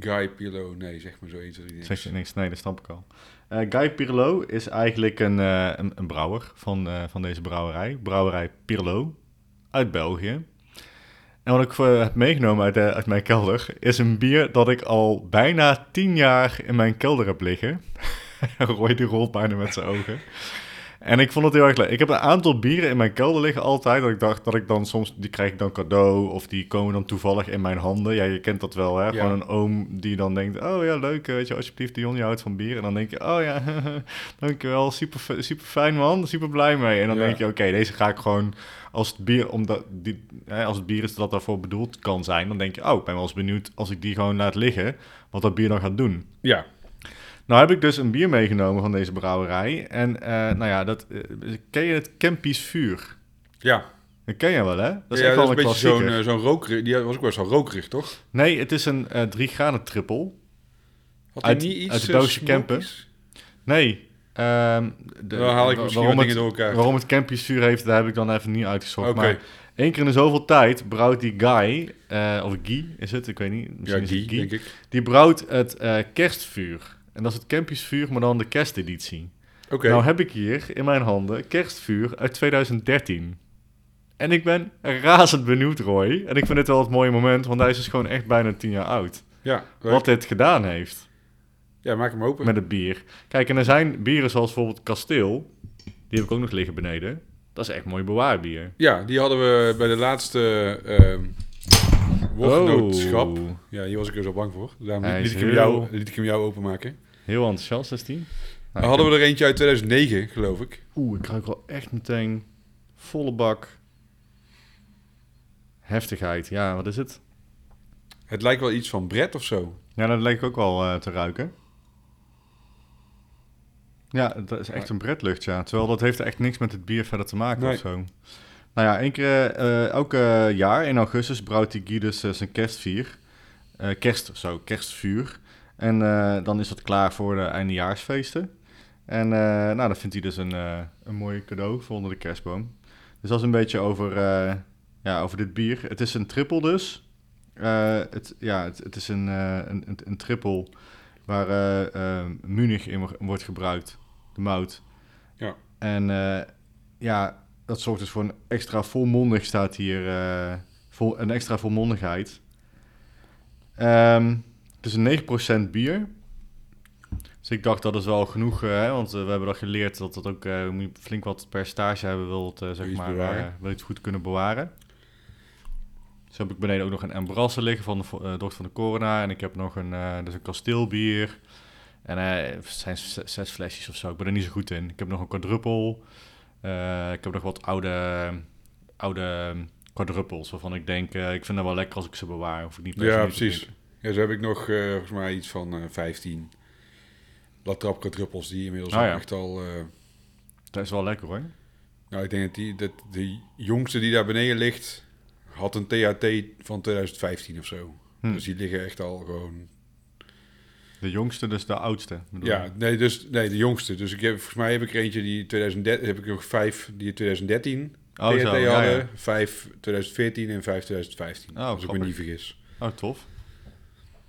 Guy Pirlo, nee, zeg maar zoiets. ik Zeg je niks? Nee, dat snap ik al. Eh, Guy Pirlo is eigenlijk een, eh, een, brouwer van, eh, van deze brouwerij. Brouwerij Pirlo uit België. En wat ik heb meegenomen uit, uit mijn kelder is een bier dat ik al bijna tien jaar in mijn kelder heb liggen. Roy die rolt bijna met zijn ogen. En ik vond het heel erg leuk. Ik heb een aantal bieren in mijn kelder liggen altijd. Dat ik dacht dat ik dan soms, die krijg ik dan cadeau. Of die komen dan toevallig in mijn handen. Ja, je kent dat wel hè. Ja. Gewoon een oom die dan denkt, oh ja leuk, eh, weet je, alsjeblieft Dion, je houdt van bier. En dan denk je, oh ja, dankjewel, super, super fijn man, super blij mee. En dan Ja. denk je, oké, deze ga ik gewoon, als het bier, omdat die, hè, als het bier is dat daarvoor bedoeld kan zijn. Dan denk je, oh, ik ben wel eens benieuwd als ik die gewoon laat liggen, wat dat bier dan gaat doen. Ja, Nou heb ik dus een bier meegenomen van deze brouwerij. En eh, nou ja, dat, eh, ken je het Kempisch Vuur? ja. Dat ken je wel, hè? Dat is ja, echt wel een is beetje zo'n eh, zo'n rokerig. Die was ook wel wel rokerig, toch? Nee, het is een drie graden triple. Had hij Uit- niet iets uit de Belgische Kempen. smokies? Nee. ehm, de- Dan haal ik wa- misschien waarom het, dingen door elkaar. Waarom het Kempisch vuur heeft, daar heb ik dan even niet uitgezocht. Oké. Maar één keer in de zoveel tijd brouwt die guy, eh, of Guy is het, ik weet niet. Ja, Misschien is die, het Guy. denk ik. Die brouwt het kerstvuur. En dat is het Kempisch vuur, maar dan de kersteditie. Oké. Nou heb ik hier in mijn handen kerstvuur uit 2013. En ik ben razend benieuwd, Roy. En ik vind dit wel het mooie moment, want hij is dus gewoon echt bijna 10 jaar oud. ja, leuk. Wat dit gedaan heeft ja, maak hem open. met het bier. Kijk, en er zijn bieren zoals bijvoorbeeld Kasteel. Die heb ik ook nog liggen beneden. Dat is echt mooi bewaarbier. Ja, die hadden we bij de laatste woordgenootschap. Oh, Ja, hier was ik er zo bang voor. Daarom liet ik, hem jou, liet ik hem jou openmaken. Heel enthousiast is die. Dan hadden we er eentje uit 2009, geloof ik. Oeh, ik ruik wel echt meteen volle bak heftigheid. Ja, wat is het? Het lijkt wel iets van Brett of zo. Ja, dat lijkt ook wel eh, te ruiken. Ja, dat is echt een bredlucht, ja. Terwijl dat heeft echt niks met het bier verder te maken Nee. of zo. Nou ja, één keer, eh, elke jaar in augustus brouwt die Guy dus eh, zijn kerstvier. Eh, kerst, zo, kerstvuur. En eh, dan is dat klaar voor de eindejaarsfeesten. En eh, nou, dan vindt hij dus een, eh, een mooi cadeau voor onder de kerstboom. Dus dat is een beetje over, ja, over dit bier. Het is een triple dus. Het, ja, het, het is een, een, een, een triple waar eh, Munich in wo- wordt gebruikt, de mout. Ja. En ja, dat zorgt dus voor een extra volmondig, staat hier, vol, een extra volmondigheid. Ehm, het is een 9% bier. Dus ik dacht dat is wel genoeg, eh, hè, want eh, we hebben dat geleerd dat dat ook eh, moet je flink wat percentage hebben, wil het, eh, zeg maar, wil je het goed kunnen bewaren. Zo heb ik beneden ook nog een Embrasse liggen van de dochter van de Corona. En ik heb nog een, dus een kasteelbier. En het zijn zes flesjes of zo. Ik ben er niet zo goed in. Ik heb nog een quadruppel. Ik heb nog wat oude, oude quadruppels waarvan ik denk, ik vind het wel lekker als ik ze bewaar. Hoef ik niet per Ja, precies. Ja, zo heb ik nog eh, volgens mij iets van eh 15 Latrapka druppels die inmiddels Ah, ja. echt al... eh, Dat is wel lekker hoor. nou, ik denk dat, die, dat de jongste die daar beneden ligt, had een THT van 2015 of zo. Hm. Dus die liggen echt al gewoon... De jongste, dus de oudste. bedoel Ja, nee, dus, nee, de jongste. Dus ik heb, volgens mij heb ik er eentje die 2013... heb ik nog vijf die in 2013 Oh, THT zo, ja, hadden. ja. Vijf 2014 en vijf 2015. Oh, als ik me grappig. niet vergis. Oh, tof.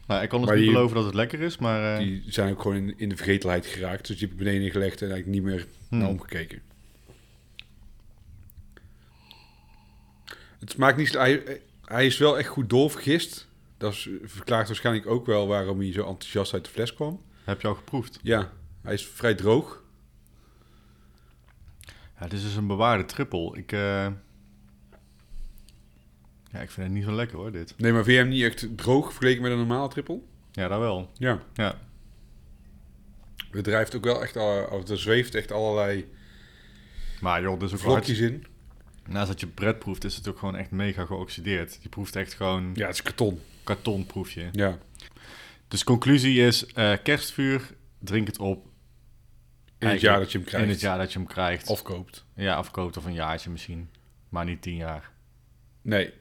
Nou, ik kan het Maar niet die- beloven dat het lekker is, maar... eh, Die zijn ook gewoon in, in de vergetelheid geraakt. Dus die heb ik beneden gelegd en eigenlijk niet meer hmm. naar omgekeken. Het smaakt niet... Hij, hij is wel echt goed doorvergist. Dat is, verklaart waarschijnlijk ook wel waarom hij zo enthousiast uit de fles kwam. Heb je al geproefd? Ja, hij is vrij droog. Ja, dit is dus een bewaarde triple. Ik, eh, ja, ik vind het niet zo lekker hoor, dit. Nee, maar vind je hem niet echt droog vergeleken met een normale triple? Ja, dat wel. Ja. Ja. Het drijft ook wel echt... al- of er zweeft echt allerlei Maar joh, is ook hard- vlokjes in. Naast dat je bret proeft, is het ook gewoon echt mega geoxideerd. Je proeft echt gewoon Ja, het is karton. karton proef je. Ja. Dus conclusie is, eh, kerstvuur, drink het op. In het jaar dat je hem krijgt. In het jaar dat je hem krijgt. Of koopt. Ja, afkoopt of een jaartje misschien. Maar niet tien jaar. Nee.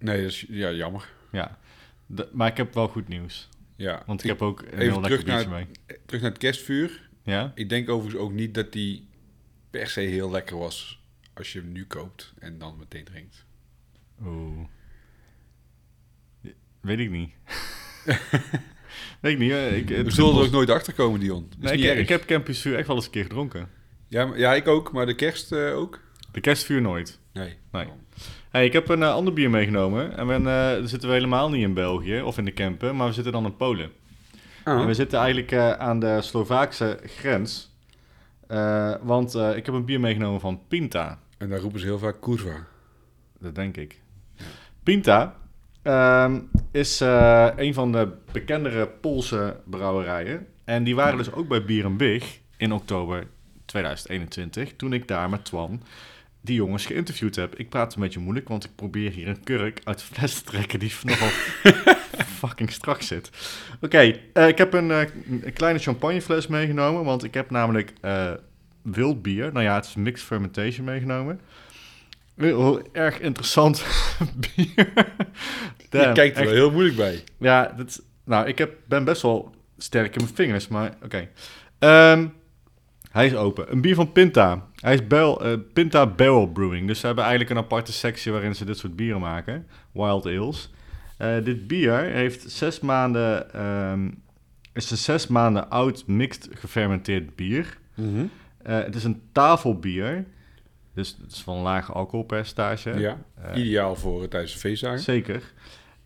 Nee, dat is ja, jammer. Ja. De- maar ik heb wel goed nieuws. Ja. Want ik, heb ook een heel lekker terug naar- biertje mee. Terug naar het kerstvuur. Ja? Ik denk overigens ook niet dat die per se heel lekker was als je hem nu koopt en dan meteen drinkt. Oeh. Weet ik niet. Weet ik niet. hè. Ik, We zullen er ook nooit achter komen, Dion. Nee, ik, heb Campus Vuur echt wel eens een keer gedronken. ja, ja, ik ook, maar de kerst eh, ook? De kerstvuur nooit. Nee. Nee. Hey, ik heb een eh, ander bier meegenomen. En we, eh, dan zitten we helemaal niet in België of in de Kempen, maar we zitten dan in Polen. Ah. En we zitten eigenlijk eh, aan de Slovaakse grens. Eh, want eh, ik heb een bier meegenomen van Pinta. En daar roepen ze heel vaak kurva. Dat denk ik. Pinta ehm, is eh, een van de bekendere Poolse brouwerijen. En die waren dus ook bij Bier en Big in oktober 2021. Toen ik daar met Twan die jongens geïnterviewd heb. Ik praat een beetje moeilijk, want ik probeer hier een kurk uit de fles te trekken die nogal fucking strak zit. Oké, eh, ik heb een, eh, een kleine champagnefles meegenomen, want ik heb namelijk eh wild bier. Nou ja, het is mixed fermentation meegenomen. Heel erg interessant bier. Damn, je kijkt er echt. wel heel moeilijk bij. Ja, dat nou, ik heb, ben best wel sterk in mijn vingers, maar oké. Ehm, hij is open. Een bier van Pinta. Hij is Bel, eh, Pinta Barrel Brewing. Dus ze hebben eigenlijk een aparte sectie waarin ze dit soort bieren maken. Wild Ales. Eh, dit bier heeft zes maanden... ehm, is een zes maanden oud mixed gefermenteerd bier. Eh, het is een tafelbier. Dus het is van een laag alcoholpercentage. Ja, ideaal voor het tijdens de feestdagen. Zeker.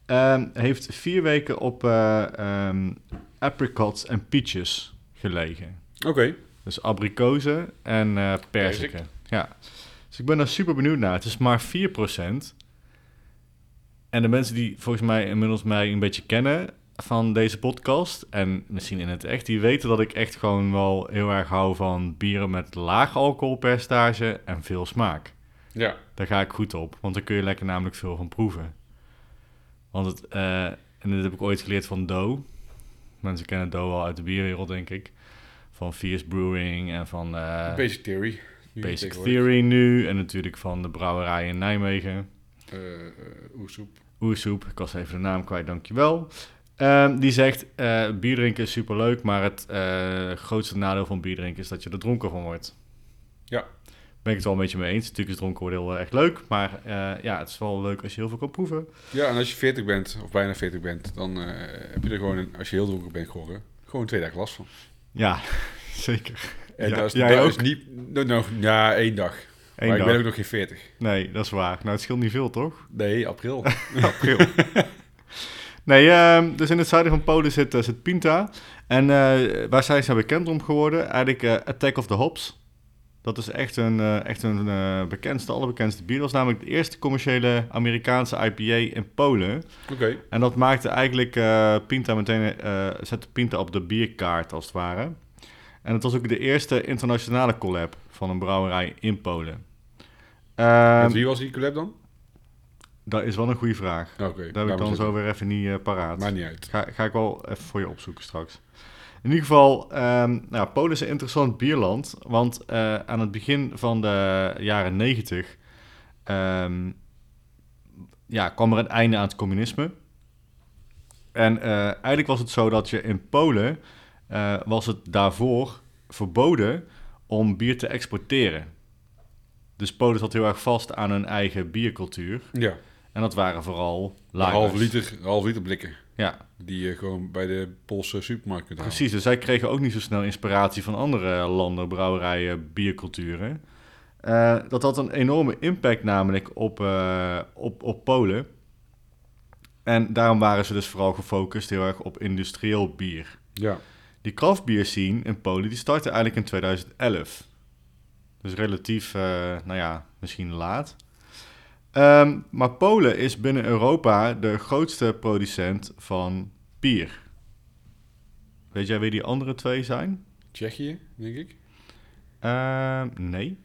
Ehm, heeft vier weken op eh, ehm, apricots en peaches gelegen. Oké. Dus abrikozen en eh perziken. Ja. Dus ik ben daar super benieuwd naar. Het is maar 4%. En de mensen die volgens mij inmiddels mij een beetje kennen van deze podcast... en misschien in het echt, die weten dat ik echt gewoon wel heel erg hou van bieren met laag alcoholpercentage en veel smaak. Ja. Daar ga ik goed op, want daar kun je lekker namelijk veel van proeven. Want het, eh, en dit heb ik ooit geleerd van Doe. Mensen kennen Doe al uit de bierwereld, denk ik. Van Fierce Brewing en van eh, Basic Theory. Basic. Theory nu. En natuurlijk van de brouwerij in Nijmegen. Eh, eh, oersoep. Oersoep, ik was even de naam kwijt, dankjewel. Ehm die zegt, bier drinken is superleuk, maar het grootste nadeel van bier drinken is dat je er dronken van wordt. Ja. Ben ik het wel een beetje mee eens. Natuurlijk is dronken worden heel erg leuk, maar ja, het is wel leuk als je heel veel kan proeven. Ja, en als je 40 bent, of bijna 40 bent, dan heb je er gewoon, een, als je heel dronken bent geworden, gewoon twee dagen last van. Ja, zeker. En Ja, dat is, jij dat ook? is niet... Nou, ja, één dag. Eén maar dag. ik ben ook nog geen 40. Nee, dat is waar. Nou, het scheelt niet veel, toch? Nee, april. April. nee, ehm, dus in het zuiden van Polen zit, eh, zit Pinta. En eh, waar zijn ze bekend om geworden? Eigenlijk eh, Attack of the Hops. Dat is echt een, eh, echt een eh, bekendste, allerbekendste bier. Dat was namelijk de eerste commerciële Amerikaanse IPA in Polen. Oké. En dat maakte eigenlijk eh, Pinta meteen, zette Pinta op de bierkaart als het ware. En het was ook de eerste internationale collab van een brouwerij in Polen. Ehm, Met wie was die collab dan? dat is wel een goede vraag. Oké. Dat heb ik dan zo weer even niet paraat. Maakt niet uit. Ga, ga ik wel even voor je opzoeken straks. In ieder geval, ehm, nou, Polen is een interessant bierland. Want eh, aan het begin van de jaren negentig ehm, ja, kwam er een einde aan het communisme. En eh, eigenlijk was het zo dat je in Polen eh, was het daarvoor verboden om bier te exporteren. Dus Polen zat heel erg vast aan hun eigen biercultuur. Ja. En dat waren vooral lagers. half liter, een half liter blikken. Ja, Die je gewoon bij de Poolse supermarkt kunt halen. Precies, dus zij kregen ook niet zo snel inspiratie van andere landen, brouwerijen, bierculturen. Eh, dat had een enorme impact namelijk op, eh, op, op Polen. En daarom waren ze dus vooral gefocust heel erg op industrieel bier. Ja. Die craftbier scene in Polen, die startte eigenlijk in 2011. Dus relatief, eh, nou ja, misschien laat. Ehm, maar Polen is binnen Europa de grootste producent van bier. Weet jij wie die andere twee zijn? Tsjechië, denk ik. Ehm, nee.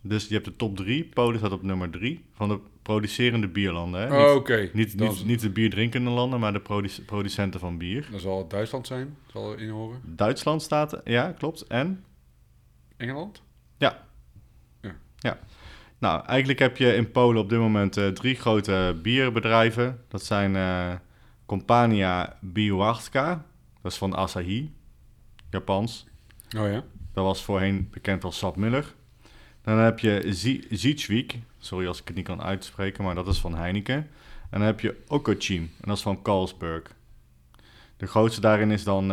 Dus je hebt de top drie. Polen staat op nummer drie van de producerende bierlanden. Hè? Oh, oké. niet, niet, niet de bierdrinkende landen, maar de produ- producenten van bier. Dan zal het Duitsland zijn. Zal er in horen. Duitsland staat, ja, klopt. En Engeland? Nou, eigenlijk heb je in Polen op dit moment eh, drie grote bierbedrijven. Dat zijn eh Compania Biławska, dat is van Asahi, Japans. Oh ja. Dat was voorheen bekend als Sap Miller. Dan heb je Zi- Zietschwik, sorry als ik het niet kan uitspreken, maar dat is van Heineken. En dan heb je Okochim, en dat is van Carlsberg. De grootste daarin is dan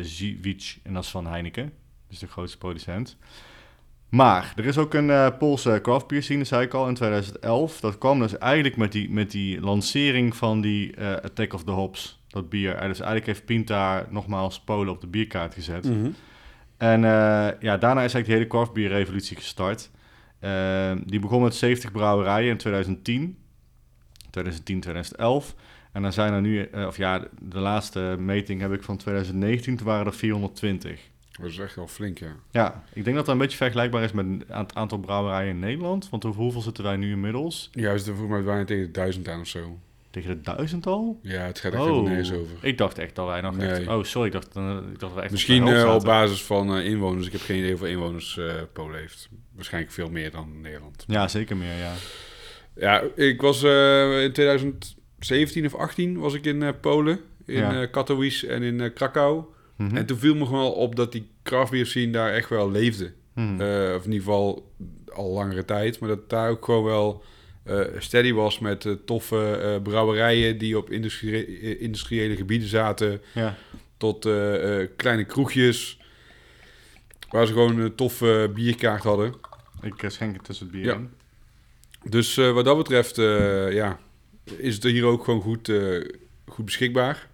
Ziewicz, en dat is van Heineken. Dus de grootste producent. Maar er is ook een eh, Poolse craft beer scene, zei ik al, in 2011. Dat kwam dus eigenlijk met die, met die lancering van die eh, Attack of the Hops, dat bier. En dus eigenlijk heeft Pinta nogmaals Polen op de bierkaart gezet. Mhm. En eh, ja, daarna is eigenlijk de hele craftbierrevolutie gestart. Eh, die begon met 70 brouwerijen in 2010. 2010, 2011. En dan zijn er nu, of ja, de, de laatste meting heb ik van 2019, toen waren er 420. Dat is echt wel flink, ja. Ja, ik denk dat dat een beetje vergelijkbaar is met het aantal brouwerijen in Nederland. Want hoeveel zitten wij nu inmiddels? Ja, we zitten volgens mij bijna tegen de duizend aan of zo. Tegen de duizend al? Ja, het gaat echt helemaal nergens over. ik dacht echt dat wij nog echt... Oh, sorry, ik dacht, eh, ik dacht dat echt Misschien de eh, op basis van eh, inwoners. Ik heb geen idee hoeveel inwoners Polen heeft. Waarschijnlijk veel meer dan Nederland. Ja, zeker meer, ja. Ja, ik was in 2017 of 18 was ik in Polen. In Ja. Katowice en in Krakau. Mhm. En toen viel me gewoon op dat die craftbeer scene daar echt wel leefde. Mhm. Eh, of in ieder geval al langere tijd. Maar dat daar ook gewoon wel eh, steady was met eh, toffe brouwerijen die op industrie- industriële gebieden zaten. ja. Tot kleine kroegjes. Waar ze gewoon een toffe bierkaart hadden. Ik schenk het tussen het bier Ja. in. Dus wat dat betreft, ja, is het hier ook gewoon goed, goed beschikbaar.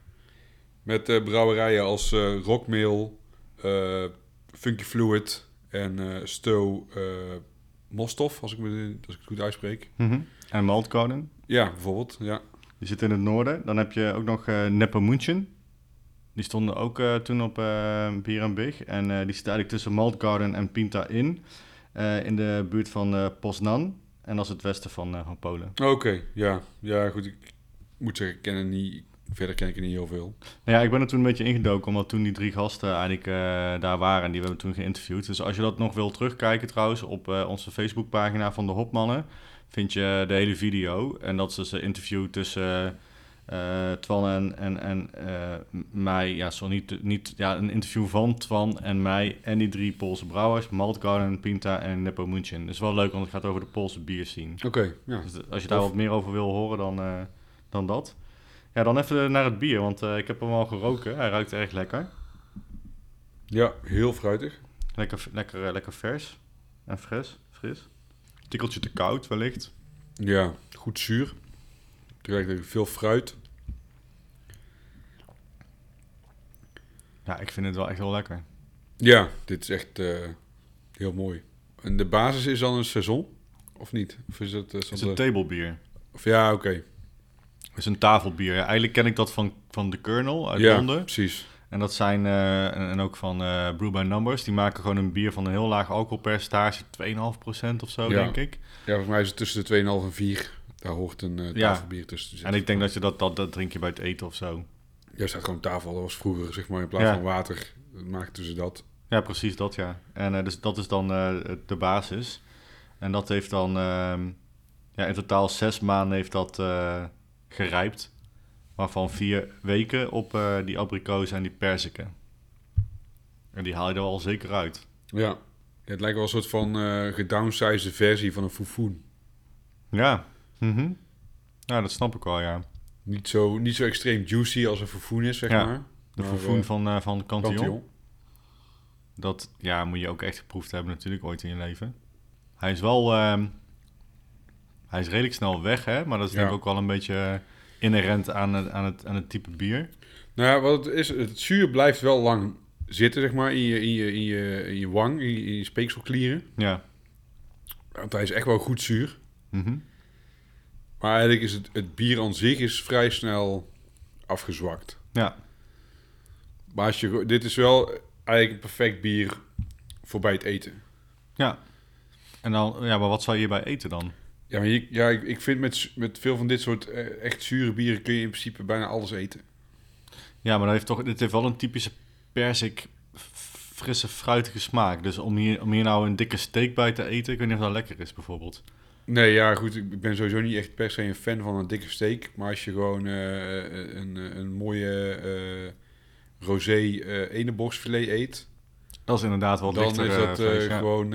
Met brouwerijen als Rockmail, Funky Fluid en eh Stow eh Mostov, als ik, me, als ik het goed uitspreek. Mhm. En Maltkonen, Ja, bijvoorbeeld. Ja. die zit in het noorden. Dan heb je ook nog eh Nepomucin. Die stonden ook eh, toen op eh Bier en Big. En eh, die zit eigenlijk tussen Maltgarden en Pinta in. eh, in de buurt van eh Poznan. En dat is het westen van, eh, van Polen. Oké, ja. Ja, goed. Ik moet zeggen, ik ken het niet, verder ken ik er niet heel veel. Nou ja, ik ben er toen een beetje ingedoken, omdat toen die drie gasten eigenlijk eh, daar waren. En die hebben we toen geïnterviewd. Dus als je dat nog wil terugkijken trouwens, op eh, onze Facebookpagina van de Hopmannen, vind je de hele video. En dat is dus een interview tussen eh Twan en, en, en mij. Ja, zo niet, niet, ja, een interview van Twan en mij en die drie Poolse brouwers. Maltgarden, Pinta en Nepomucin. Dat is wel leuk, want het gaat over de Poolse bierscene. Oké, ja. Dus als je daar wat meer over wil horen, dan, dan dat. Ja, dan even naar het bier, want eh, ik heb hem al geroken. Hij ruikt erg lekker. Ja, heel fruitig. Lekker, lekker, eh, lekker vers en fris. fris. Tikkeltje te koud wellicht. Ja, goed zuur. Tegelijkertijd veel fruit. Ja, ik vind het wel echt heel lekker. Ja, dit is echt eh, heel mooi. En de basis is dan een saison? Of niet? Of is het... Het is een tablebier. of ja, oké. Het is een tafelbier. Ja, Eigenlijk ken ik dat van, van de Colonel uit Ja, Londen. precies. En dat zijn, eh, en, en ook van eh Brew by Numbers. Die maken gewoon een bier van een heel laag alcoholpercentage. 2,5% of zo, Ja. denk ik. Ja, volgens mij is het tussen de 2,5 en 4. Daar hoort een eh Ja. tafelbier tussen te En ik denk dat je dat, dat, dat drink je bij het eten of zo. Ja, staat gewoon tafel. Dat was vroeger, zeg maar, in plaats van water. Maakten ze dat. Ja, precies dat, ja. En dus dat is dan de basis. En dat heeft dan... ehm, ja, in totaal zes maanden heeft dat gerijpt. Waarvan vier weken op eh, die abrikozen en die perziken. En die haal je er wel zeker uit. Ja. Het lijkt wel een soort van eh gedownsized versie van een foefoen. Ja. Mhm. Ja, dat snap ik wel, ja. Niet zo, niet zo extreem juicy als een foefoen is, zeg Ja, maar. De eh, van, eh van Cantillon. Cantillon. Dat ja, moet je ook echt geproefd hebben natuurlijk ooit in je leven. Hij is wel... ehm, hij is redelijk snel weg, hè? Maar dat is denk ik ook wel een beetje inherent aan het, aan, het, aan het type bier. Nou ja, wat het is, het zuur blijft wel lang zitten, zeg maar, in je, in je, in je, in je wang, in je, in je speekselklieren. Ja. Want hij is echt wel goed zuur. Mhm. Maar eigenlijk is het, het bier aan zich is vrij snel afgezwakt. Ja. Maar als je, dit is wel eigenlijk een perfect bier voor bij het eten. Ja. En dan, ja, maar wat zou je hierbij eten dan? Ja, maar je, ja ik, ik vind met, met veel van dit soort eh, echt zure bieren kun je in principe bijna alles eten. Ja, maar dat heeft toch, dit heeft wel een typische persik frisse, fruitige smaak. Dus om hier, om hier nou een dikke steak bij te eten, ik weet niet of dat lekker is bijvoorbeeld. Nee, ja, goed. Ik ben sowieso niet echt per se een fan van een dikke steak. Maar als je gewoon eh, een, een mooie eh rosé eh eendenborstfilet eet... Dat is inderdaad wel dan is dat vlees, ja. gewoon...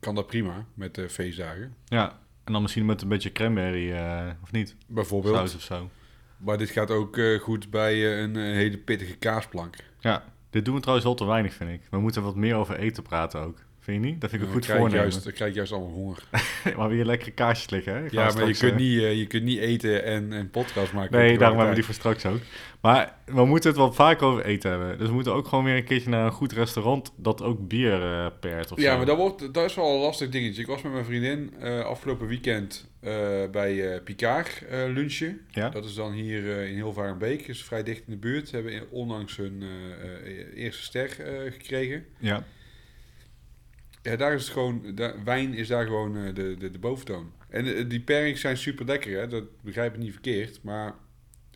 kan dat prima met de feestdagen. Ja, en dan misschien met een beetje cranberry, eh, of niet? Bijvoorbeeld. Saus of zo. Maar dit gaat ook eh, goed bij eh, een, hele pittige kaasplank. Ja, dit doen we trouwens wel te weinig, vind ik. We moeten wat meer over eten praten ook. Vind je niet? Dat vind ik een goed voornemen. juist, dan krijg ik juist allemaal honger. maar weer lekkere kaasjes liggen, hè? Ja, maar je kunt, niet, eh, je kunt niet eten en, en podcast maken. Nee, daarom hebben we die voor straks ook. Maar we moeten het wel vaak over eten hebben. Dus we moeten ook gewoon weer een keertje naar een goed restaurant dat ook bier eh pert of Ja, zo. maar dat, wordt, dat is wel een lastig dingetje. Ik was met mijn vriendin eh, afgelopen weekend bij Picard lunchen. Ja? Dat is dan hier in Hilvarenbeek. is vrij dicht in de buurt. Ze hebben in- onlangs hun eerste ster gekregen. Ja. Ja, daar is het gewoon... Daar, wijn is daar gewoon eh, de, de, de boventoon. En eh, die pairings zijn super lekker, hè. Dat begrijp ik niet verkeerd. Maar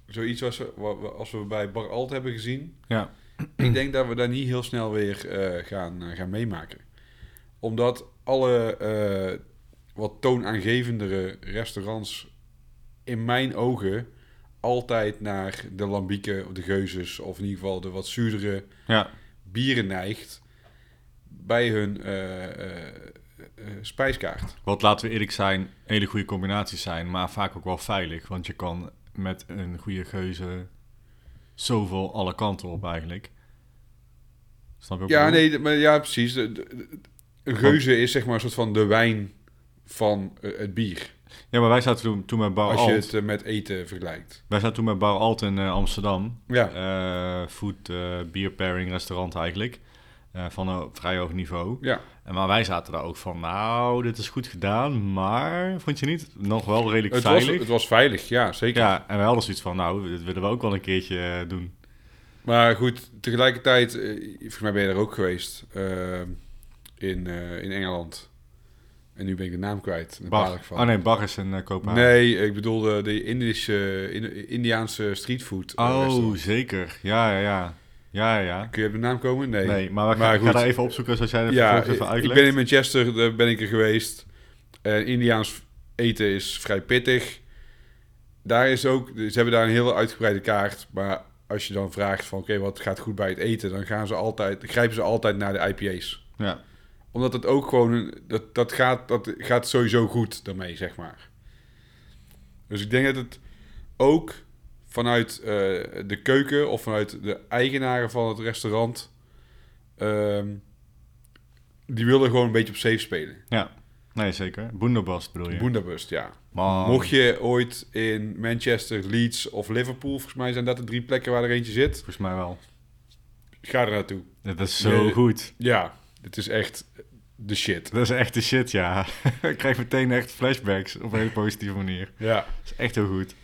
zoiets als we, als we bij Bar Alt hebben gezien... Ja. ik denk dat we daar niet heel snel weer eh, gaan, gaan meemaken. Omdat alle wat toonaangevendere restaurants in mijn ogen altijd naar de lambieken of de geuzes... of in ieder geval de wat zuurdere Ja. bieren neigt bij hun eh, eh, eh, spijskaart. Wat laten we eerlijk zijn, hele goede combinaties zijn, maar vaak ook wel veilig. Want je kan met een goede geuze zoveel alle kanten op eigenlijk. Snap je ook Ja, nee, maar ja, precies. De, de- de- een geuze is zeg maar een soort van de wijn van het bier. Ja, maar wij zaten toen, toen met Bar Als je Alt. het met eten vergelijkt. Wij zaten toen met Bar Alt in Amsterdam. Ja, food, beer pairing restaurant eigenlijk. Eh, van een vrij hoog niveau. ja. En maar wij zaten daar ook van, nou, dit is goed gedaan, maar vond je niet? Nog wel redelijk Het, was, veilig. het was veilig, ja, zeker. Ja, en wij hadden zoiets van, nou, dit willen we ook wel een keertje eh, doen. Maar goed, tegelijkertijd, eh, volgens mij ben je daar ook geweest in, in Engeland. En nu ben ik de naam kwijt. Ik van. Oh nee, Bar is eh, Kopenhagen. Nee, ik bedoelde de Indische, in, Indiaanse streetfood. Oh, restaurant. zeker. Ja, ja, ja. Ja, ja. Kun je op de naam komen? Nee. Nee, maar we gaan, Maar ik ga daar even opzoeken zoals jij het Ja, even ik uitlegt. ben in Manchester, daar ben ik er geweest. Eh, Indiaans eten is vrij pittig. Daar is ook, ze hebben daar een hele uitgebreide kaart. Maar als je dan vraagt van oké, wat gaat goed bij het eten, dan gaan ze altijd, grijpen ze altijd naar de IPA's. Ja, Omdat het ook gewoon, een- dat, dat, gaat, dat gaat sowieso goed daarmee, zeg maar. Dus ik denk dat het ook vanuit eh, de keuken of vanuit de eigenaren van het restaurant, ehm, die willen gewoon een beetje op safe spelen. ja. Nee, zeker. Boenderbast bedoel je? Boendabust, ja. Man. Mocht je ooit in Manchester, Leeds of Liverpool, volgens mij zijn dat de drie plekken waar er eentje zit, Volgens mij wel. ga er naartoe. Dat is zo goed. Ja, het is echt de shit. Dat is echt de shit, ja. ik krijg meteen echt flashbacks op een hele positieve manier. Ja. Dat is echt heel goed.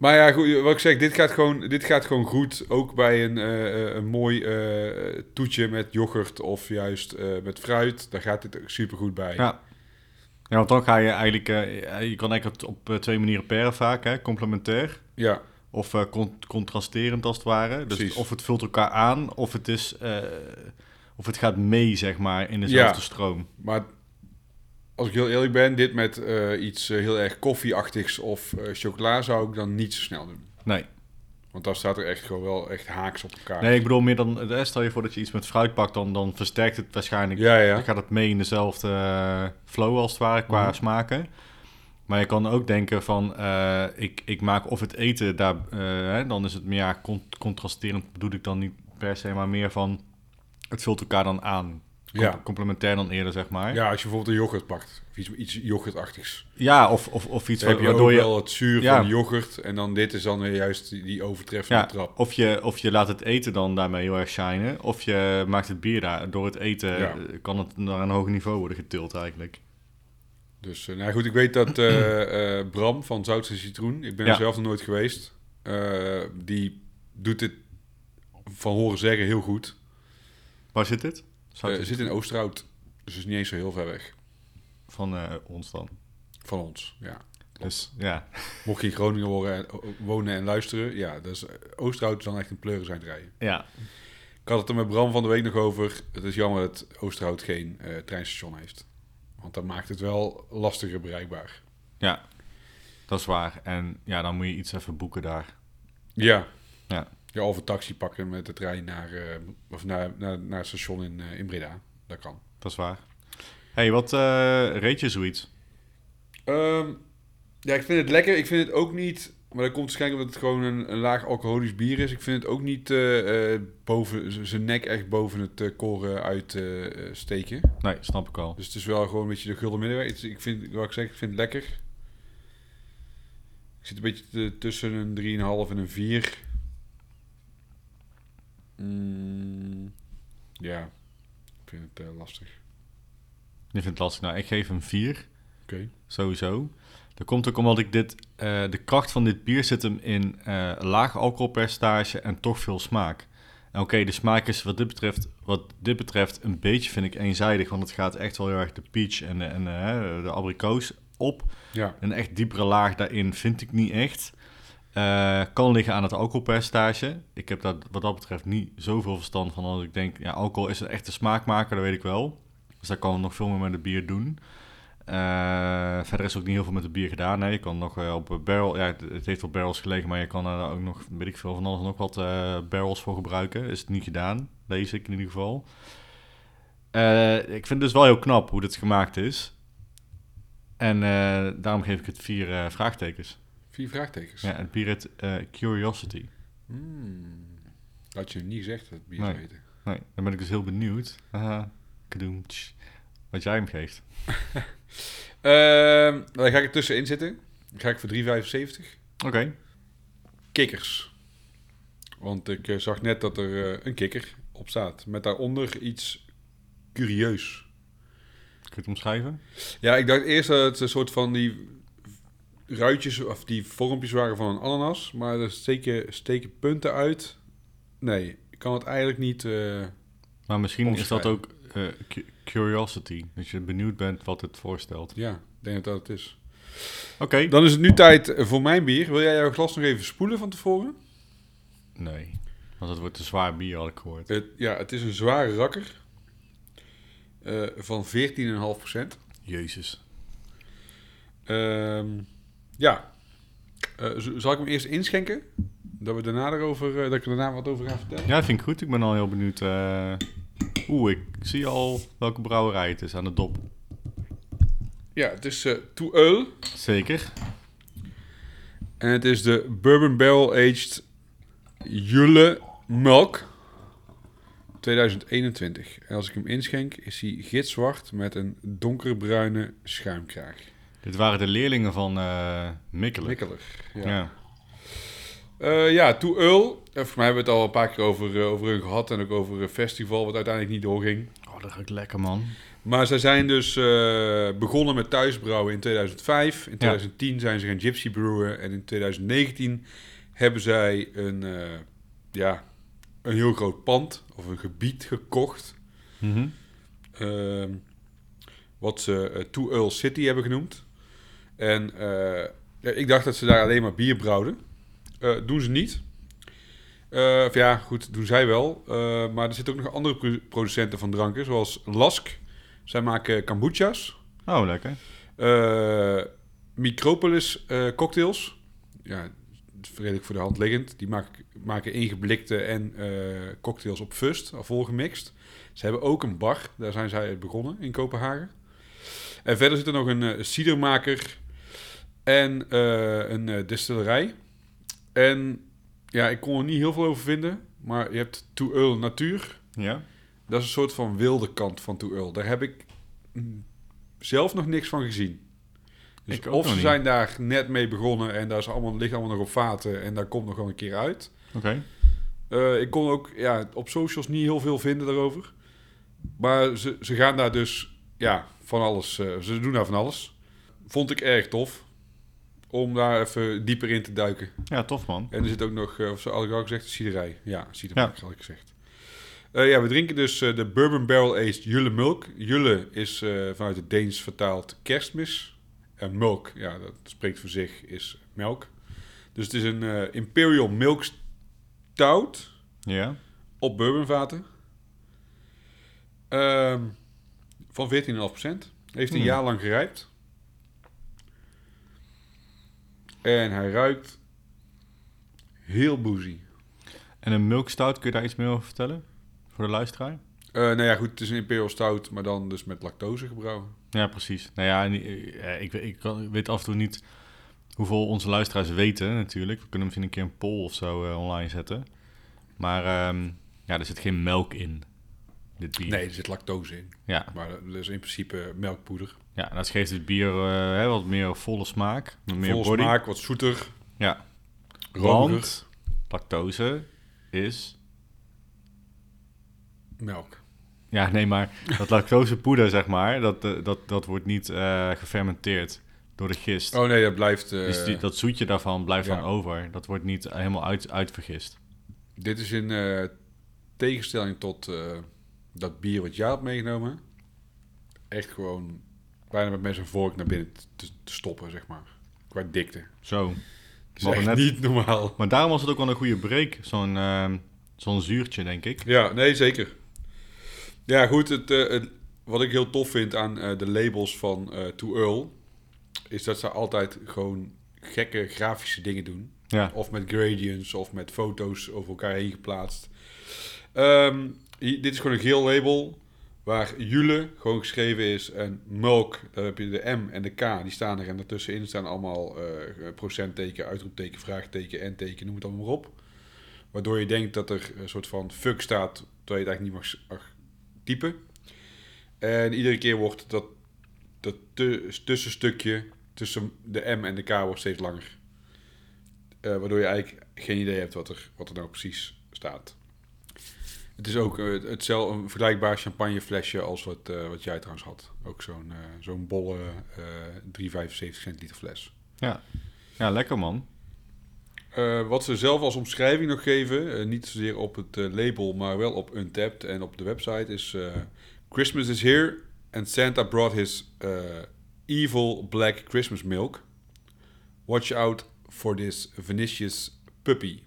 Maar ja, goed, wat ik zeg, dit gaat gewoon, dit gaat gewoon goed. Ook bij een, eh, een mooi eh, toetje met yoghurt of juist eh, met fruit. Daar gaat dit super goed bij. Ja. Ja, want dan ga je eigenlijk... eh, je kan eigenlijk het op eh, twee manieren pairen vaak, hè. Complementair. Ja, Of eh, con- contrasterend als het ware. Dus Precies. of het vult elkaar aan, of het is... eh, of het gaat mee, zeg maar, in dezelfde Ja. stroom. maar als ik heel eerlijk ben, dit met eh, iets eh, heel erg koffieachtigs of eh, chocola zou ik dan niet zo snel doen. Nee. Want dan staat er echt gewoon wel echt haaks op elkaar. Nee, ik bedoel meer dan... Stel je voor dat je iets met fruit pakt, dan, dan versterkt het waarschijnlijk... Ja, ja. Dan gaat het mee in dezelfde flow als het ware, qua Mhm. smaken. Maar je kan ook denken van... ik, ik maak of het eten daar... eh, hè, dan is het meer ja, con- contrasterend, bedoel ik dan niet per se, maar meer van... Het vult elkaar dan aan. Ja. Complementair dan eerder, zeg maar. Ja, als je bijvoorbeeld een yoghurt pakt. Of iets, iets yoghurtachtigs. Ja, of, of, of iets heb je ook waardoor je... wel het zuur Ja. van de yoghurt. En dan dit is dan weer juist die, overtreffende Ja, trap. of je, of je laat het eten dan daarmee heel erg shinen. Of je maakt het bier daar. Door het eten Ja. kan het naar een hoger niveau worden getild eigenlijk. Dus eh, nou goed, ik weet dat eh, eh, Bram van Zoutse Citroen, ik ben er zelf nog nooit geweest, die doet dit van horen zeggen heel goed. Waar zit dit? Zou Eh het zit in Oosterhout, dus is niet eens zo heel ver weg Van eh, ons dan. van ons. Ja. Dus ja, Mocht je in Groningen wonen, wonen en luisteren, ja, dus Oosterhout is dan echt een pleuren zijn rijden. ja. had het er met Bram van de week nog over. Het is jammer dat Oosterhout geen eh, treinstation heeft. Want dat maakt het wel lastiger bereikbaar. Ja, dat is waar. En ja, dan moet je iets even boeken daar. Ja. Ja. Ja of een taxi pakken met de trein naar, eh, of naar, naar, naar het station in, eh, in Breda. Dat kan. Dat is waar. hey, wat eh reed je zoiets? Ehm, ja, ik vind het lekker. Ik vind het ook niet... Maar dat komt waarschijnlijk omdat het gewoon een, een laag alcoholisch bier is. Ik vind het ook niet boven zijn nek echt boven het koren uitsteken. Nee, snap ik al. dus het is wel gewoon een beetje de gulden middenweg. Ik vind, wat ik zeg, ik vind het lekker. Ik zit een beetje tussen een 3,5 en een 4. Mm, ja, ik vind het eh, lastig. Je vindt het lastig. Nou, ik geef hem 4. Oké. Sowieso. Dat komt ook omdat ik dit... eh, de kracht van dit bier zit hem in eh, laag alcoholpercentage en toch veel smaak. En Oké, de smaak is wat dit, betreft, wat dit betreft een beetje, vind ik, eenzijdig. Want het gaat echt wel heel erg de peach en de, en, de abrikoos op. Ja, Een echt diepere laag daarin vind ik niet echt. Eh, kan liggen aan het alcoholpercentage. Ik heb daar wat dat betreft niet zoveel verstand van. Dat ik denk, ja, alcohol is een echte smaakmaker, dat weet ik wel. Dus daar kan we nog veel meer met het bier doen. Eh, verder is ook niet heel veel met het bier gedaan. Je kan nog eh, op barrel... Ja, het, heeft op barrels gelegen, maar je kan er ook nog, weet ik veel, van alles nog wat barrels voor gebruiken. Is het niet gedaan, lees ik in ieder geval. Ik vind het dus wel heel knap hoe dit gemaakt is. En daarom geef ik het vier vraagtekens. Vier vraagtekens. Ja, het bier eh, Curiosity. Hmm. Had je niet gezegd dat het bier Nee. zou eten. Nee, dan ben ik dus heel benieuwd. Haha, kadoem, tsch. wat jij hem geeft. Ehm, dan ga ik er tussenin zitten. Dan ga ik voor 3,75. Oké, Kikkers. Want ik eh, zag net dat er eh, een kikker op staat. Met daaronder iets curieus. kun je het omschrijven? Ja, ik dacht eerst dat het een soort van die ruitjes of die vormpjes waren van een ananas. Maar er steken, steken punten uit. Nee, ik kan het eigenlijk niet... eh, Maar misschien is dat ook eh, cu- Curiosity. Dat je benieuwd bent wat het voorstelt. ja, ik denk dat dat het is. Oké. Dan is het nu tijd voor mijn bier. Wil jij jouw glas nog even spoelen van tevoren? Nee, want het wordt een zwaar bier, had ik gehoord. Het, ja, het is een zware rakker. eh, van 14,5%. Jezus. Ehm, ja. Eh, zal ik hem eerst inschenken? Dat, we daarna erover, eh, dat ik er daarna wat over ga vertellen? Ja, vind ik goed. Ik ben al heel benieuwd. eh, Oeh, ik zie al welke brouwerij het is aan de dop. Ja, het is eh To Eul. Zeker. En het is de Bourbon Barrel Aged Julle Melk 2021. En als ik hem inschenk, is hij gitzwart met een donkerbruine schuimkraag. Dit waren de leerlingen van eh Mikkelen. Mikkelig. Ja. Ja. Eh, ja, To Eul. Eh, Voor mij hebben we het al een paar keer over, eh, over hun gehad. En ook over een festival wat uiteindelijk niet doorging. Oh, dat ruikt lekker, man. Maar zij zijn dus begonnen met thuisbrouwen in 2005. In 2010 zijn ze gaan gypsy brewen. En in 2019 hebben zij een, ja, een heel groot pand of een gebied gekocht. Mhm. Ehm, wat ze Two Earl City hebben genoemd. En eh, ja, ik dacht dat ze daar alleen maar bier brouwden. Eh, doen ze niet. Eh, of ja, goed, doen zij wel. Maar er zitten ook nog andere pro- producenten van dranken, zoals Lask. Zij maken kombucha's. Oh, lekker. Micropolis cocktails. Ja, redelijk voor de hand liggend. Die maken, maken ingeblikte en cocktails op fust, al volgemixt. Ze hebben ook een bar, daar zijn zij begonnen in Kopenhagen. En verder zit er nog een eh cidermaker en eh, een eh, distillerij. En ja, ik kon er niet heel veel over vinden, maar je hebt To Earl Natuur. Ja? Dat is een soort van wilde kant van To Earl. Daar heb ik mm, zelf nog niks van gezien. Dus Ik of ze niet. zijn daar net mee begonnen en daar is allemaal, ligt allemaal nog op vaten en daar komt nog wel een keer uit. Oké. Eh, ik kon ook ja, op socials niet heel veel vinden daarover. Maar ze, ze gaan daar dus ja, van alles. ze doen daar van alles. Vond ik erg tof. Om daar even dieper in te duiken. Ja, tof, man. En er zit ook nog, eh, of zo had ik al gezegd, ciderij. Ja, cidermaker had ik gezegd. Eh, ja, we drinken dus eh, de Bourbon Barrel Aged Julle Mulk. Julle is vanuit het Deens vertaald kerstmis. En mulk, ja, dat spreekt voor zich, is melk. Dus het is een Imperial Milk Stout. Ja? op bourbonvaten. Ehm van 14,5%. Heeft een Hmm. jaar lang gerijpt. En hij ruikt heel boozy. En een milk stout, kun je daar iets meer over vertellen? Voor de luisteraar? Eh nou ja, goed, het is een Imperial Stout, maar dan dus met lactose gebrouwen. Ja, precies. Nou ja, eh, ik, ik, kan- ik weet af en toe niet hoeveel onze luisteraars weten natuurlijk. We kunnen misschien een keer een poll of zo eh, online zetten. Maar ehm, ja, er zit geen melk in, dit bier. Nee, er zit lactose in. Ja, Maar dat is in principe melkpoeder. ja dat geeft het bier eh, hè, wat meer volle smaak. Meer Vol body. smaak, wat zoeter. Ja, Romiger. want lactose is... Melk. Ja, nee, maar dat lactosepoeder, zeg maar, dat, eh, dat, dat wordt niet eh, gefermenteerd door de gist. Oh nee, dat blijft... Dus die, dat zoetje daarvan blijft ja. dan over. Dat wordt niet helemaal uit, uitvergist. Dit is in tegenstelling tot dat bier wat jij had meegenomen. Echt gewoon bijna met mensen een vork naar binnen te, te stoppen, zeg maar. Qua dikte. Zo. Dat is net- niet normaal. Maar daarom was het ook wel een goede break. Zo'n ehm, zo'n zuurtje, denk ik. Ja, nee, zeker. Ja, goed. Het, eh, het- wat ik heel tof vind aan eh, de labels van eh To Earl... is dat ze altijd gewoon gekke grafische dingen doen. Ja, Of met gradients, of met foto's over elkaar heen geplaatst. Ehm, hier- dit is gewoon een geel label... waar Jule gewoon geschreven is... en Melk, daar heb je de M en de K, die staan er... en daartussenin staan allemaal eh, procentteken, uitroepteken, vraagteken, en teken, noem het allemaal maar op. Waardoor je denkt dat er een soort van fuck staat... terwijl je het eigenlijk niet mag, typen. En iedere keer wordt dat, dat tu- tussenstukje tussen de M en de K wordt steeds langer. Eh, waardoor je eigenlijk geen idee hebt wat er, wat er nou precies staat. Het is ook eh, hetzelfde, een vergelijkbaar champagneflesje als wat, eh, wat jij trouwens had. Ook zo'n eh, zo'n bolle eh 3,75 centiliter fles. ja. ja lekker man. Wat ze zelf als omschrijving nog geven, niet zozeer op het label, maar wel op Untapped en op de website, is Christmas is here and Santa brought his evil black Christmas milk. Watch out for this Vinicius puppy.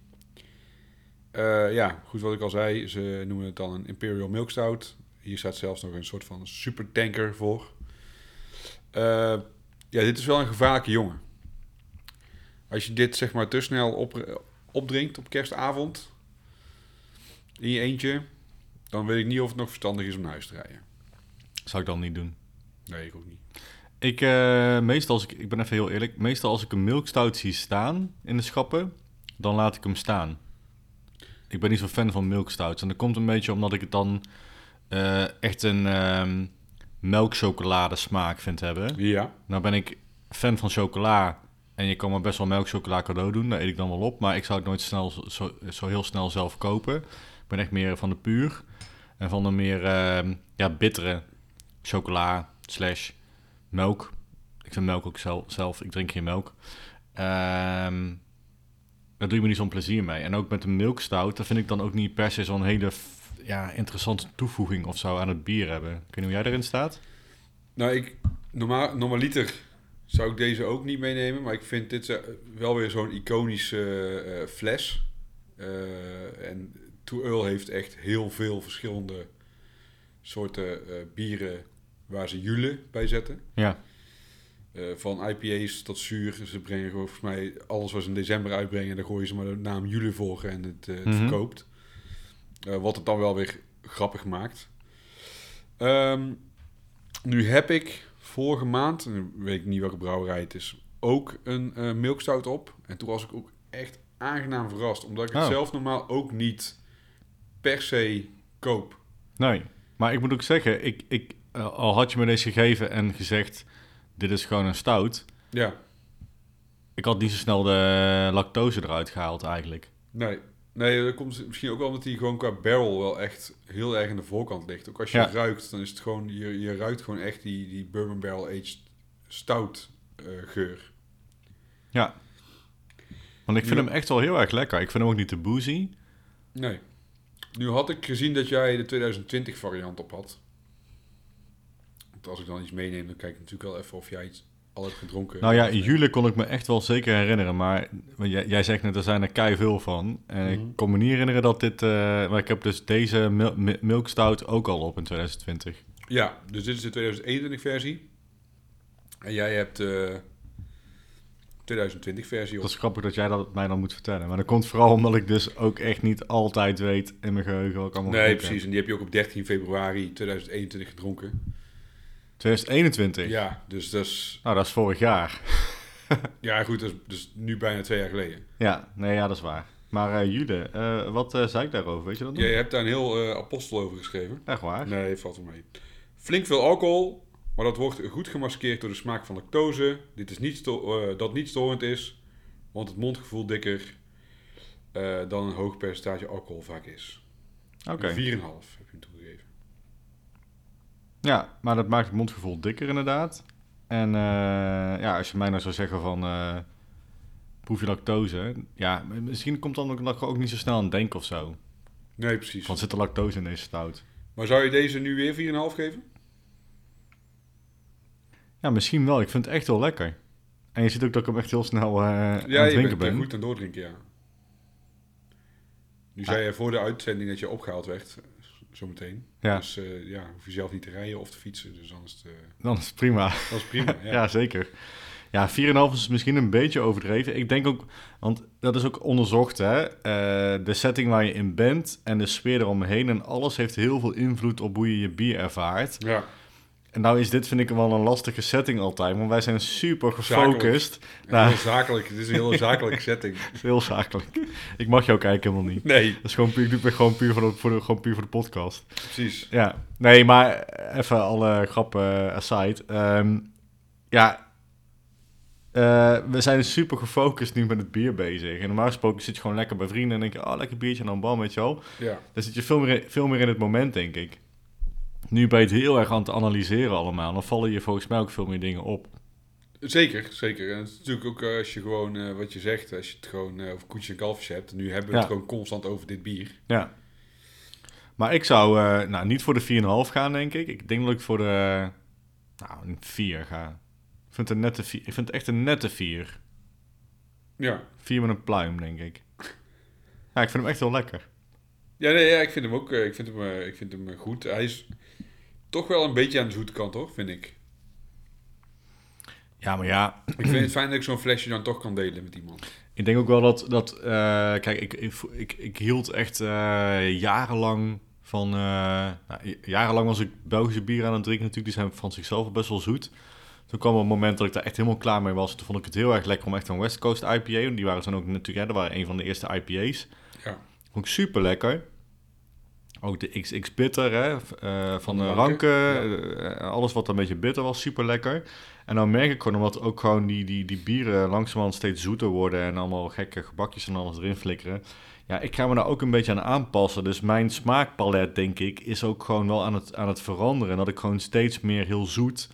Eh, ja, goed wat ik al zei, ze noemen het dan een Imperial Milk Stout. Hier staat zelfs nog een soort van supertanker voor. Eh, ja, dit is wel een gevaarlijke jongen. Als je dit zeg maar te snel op, opdrinkt op kerstavond, in je eentje, dan weet ik niet of het nog verstandig is om naar huis te rijden. Zou ik dan niet doen. Nee, ik ook niet. Ik, eh, meestal als ik, ik ben even heel eerlijk, meestal als ik een milk stout zie staan in de schappen, dan laat ik hem staan. Ik ben niet zo fan van milk stouts. En dat komt een beetje omdat ik het dan eh, echt een ehm melkchocolade smaak vind hebben. Ja, Nou ben ik fan van chocola en je kan me best wel melkchocola cadeau doen. Daar eet ik dan wel op, maar ik zou het nooit snel, zo, zo heel snel zelf kopen. Ik ben echt meer van de puur en van de meer ehm, ja, bittere chocola slash melk. Ik vind melk ook zelf, zelf ik drink geen melk. Ehm daar doe je me niet zo'n plezier mee. En ook met een milkstout, daar vind ik dan ook niet per se zo'n hele ja, interessante toevoeging of zo aan het bier hebben. Ik weet niet hoe jij erin staat. nou ik, normaal, normaliter zou ik deze ook niet meenemen, maar ik vind dit eh, wel weer zo'n iconische eh, fles. Eh, en To Earl heeft echt heel veel verschillende soorten bieren waar ze jule bij zetten. Ja, Eh, van IPA's tot zuur. Ze brengen gewoon volgens mij alles wat ze in december uitbrengen. Daar gooien ze maar de naam Jule voor en het, eh, het Mhm. verkoopt. Eh, wat het dan wel weer grappig maakt. Ehm, nu heb ik vorige maand, en weet ik niet welke brouwerij het is, ook een eh milkstout op. En toen was ik ook echt aangenaam verrast. Omdat ik het Oh. zelf normaal ook niet per se koop. nee. Maar ik moet ook zeggen, ik, ik, al had je me deze gegeven en gezegd, dit is gewoon een stout. Ja, Ik had niet zo snel de lactose eruit gehaald eigenlijk. Nee, nee, dat komt misschien ook wel omdat hij gewoon qua barrel wel echt heel erg aan de voorkant ligt. Ook als je Ja. ruikt, dan is het gewoon, je, je ruikt gewoon echt die, die bourbon barrel aged stout eh, geur. Ja. Want ik vind hem echt wel heel erg lekker. Ik vind hem ook niet te boozy. Nee. Nu had ik gezien dat jij de 2020 variant op had. Als ik dan iets meeneem, dan kijk ik natuurlijk wel even of jij iets al heb gedronken. Nou ja, in juli kon ik me echt wel zeker herinneren. Maar jij, jij zegt net, er zijn er kei veel van. En Mhm. ik kon me niet herinneren dat dit... eh, maar ik heb dus deze mil- Milk Stout ook al op in 2020. Ja, dus dit is de 2021 versie. En jij hebt de 2020 versie op. Dat is grappig dat jij dat mij dan moet vertellen. Maar dat komt vooral omdat ik dus ook echt niet altijd weet in mijn geheugen wat ik allemaal Nee, precies. En die heb je ook op 13 februari 2021 gedronken. Heb. 2021? Ja, dus dat is... Nou, dat is vorig jaar. Ja, goed, dat is dus nu bijna twee jaar geleden. Ja, nee, ja, dat is waar. Maar eh Jude, eh, wat eh, zei ik daarover? Weet je dat nog? Jij hebt daar een heel apostel over geschreven. Echt waar? Nee, valt wel mee. Flink veel alcohol, maar dat wordt goed gemaskeerd door de smaak van lactose. Dit is niet dat niet storend is, want het mondgevoel dikker dan een hoog percentage alcohol vaak is. Oké. Een 4,5 heb je hem toegegeven. Ja, maar dat maakt het mondgevoel dikker inderdaad. En eh, ja, als je mij nou zou zeggen van... eh proef je lactose? Ja, misschien komt dan ook, dat ik ook niet zo snel aan denken of zo. Nee, precies. Van zit er lactose in deze stout? Maar zou je deze nu weer 4,5 geven? Ja, misschien wel. Ik vind het echt wel lekker. En je ziet ook dat ik hem echt heel snel eh aan Ja, het je drinken bent ben. goed aan doordrinken, ja. Nu zei je voor de uitzending dat je opgehaald werd, eh, zometeen. Ja. Dus eh, ja, hoef je zelf niet te rijden of te fietsen. Dus dan is het, eh, Dan is het prima. dat is prima. Ja. Ja, zeker. Ja, 4,5 is misschien een beetje overdreven. Ik denk ook, want dat is ook onderzocht, hè. Eh, de setting waar je in bent en de sfeer eromheen en alles heeft heel veel invloed op hoe je je bier ervaart. ja. En nou is dit, vind ik, wel een lastige setting altijd, want wij zijn super gefocust. En Nou. heel zakelijk. Het is een heel zakelijke setting. Heel zakelijk. Ik mag jou kijken helemaal niet. Nee, Dat is gewoon puur, gewoon puur voor de, voor de, gewoon puur voor de podcast. precies. Ja, nee, maar even alle grappen aside. Ehm, ja, eh, we zijn super gefocust nu met het bier bezig. En normaal gesproken zit je gewoon lekker bij vrienden en denk je, oh, lekker biertje en dan bam, weet je wel. Ja. Dan zit je veel meer, in- veel meer in het moment, denk ik. Nu ben je het heel erg aan het analyseren allemaal. Dan vallen je volgens mij ook veel meer dingen op. Zeker, zeker. En het is natuurlijk ook eh, als je gewoon, eh, wat je zegt, als je het gewoon eh, over koetjes en kalfjes hebt. Nu hebben we het gewoon constant over dit bier. Ja. Maar ik zou nou, niet voor de 4,5 gaan, denk ik. Ik denk dat ik voor de nou, een 4 ga. Ik vind, het een nette vier, ik vind het echt een nette 4. Ja. 4 met een pluim, denk ik. Ja, ik vind hem echt heel lekker. Ja, nee, ja, ik vind hem ook ik vind hem, ik vind hem goed. Hij is toch wel een beetje aan de zoete kant, hoor, vind ik. Ja, maar ja, Ik vind het fijn dat ik zo'n flesje dan toch kan delen met iemand. ik denk ook wel dat... dat eh, kijk, ik, ik, ik, ik hield echt eh, jarenlang van... eh, nou, jarenlang was ik Belgische bier aan het drinken natuurlijk. Die zijn van zichzelf best wel zoet. Toen kwam een moment dat ik daar echt helemaal klaar mee was. Toen vond ik het heel erg lekker om echt een West Coast IPA... die waren dan ook natuurlijk... Ja, dat waren een van de eerste IPA's. Ja. Vond ik super lekker. Ook de XX Bitter hè, eh, van de Ranke, ranken. eh, alles wat een beetje bitter was, super lekker. En dan merk ik gewoon, omdat ook gewoon die, die, die bieren langzamerhand steeds zoeter worden... en allemaal gekke gebakjes en alles erin flikkeren. Ja, ik ga me daar ook een beetje aan aanpassen. Dus mijn smaakpalet, denk ik, is ook gewoon wel aan het, aan het veranderen. Dat ik gewoon steeds meer heel zoet,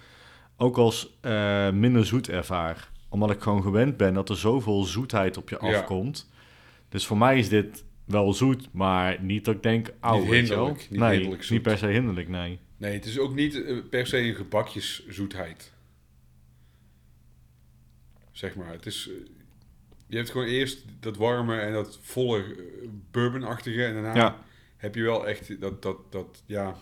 ook als eh, minder zoet ervaar. Omdat ik gewoon gewend ben dat er zoveel zoetheid op je Ja. afkomt. Dus voor mij is dit wel zoet, maar niet dat ik denk, auw, Niet hinderlijk, niet nee, hinderlijk niet per se hinderlijk, nee. Nee, het is ook niet eh, per se een gebakjeszoetheid. Zeg maar. Het is... eh, je hebt gewoon eerst dat warme en dat volle eh, bourbonachtige. En daarna Ja. heb je wel echt dat, dat, dat, ja...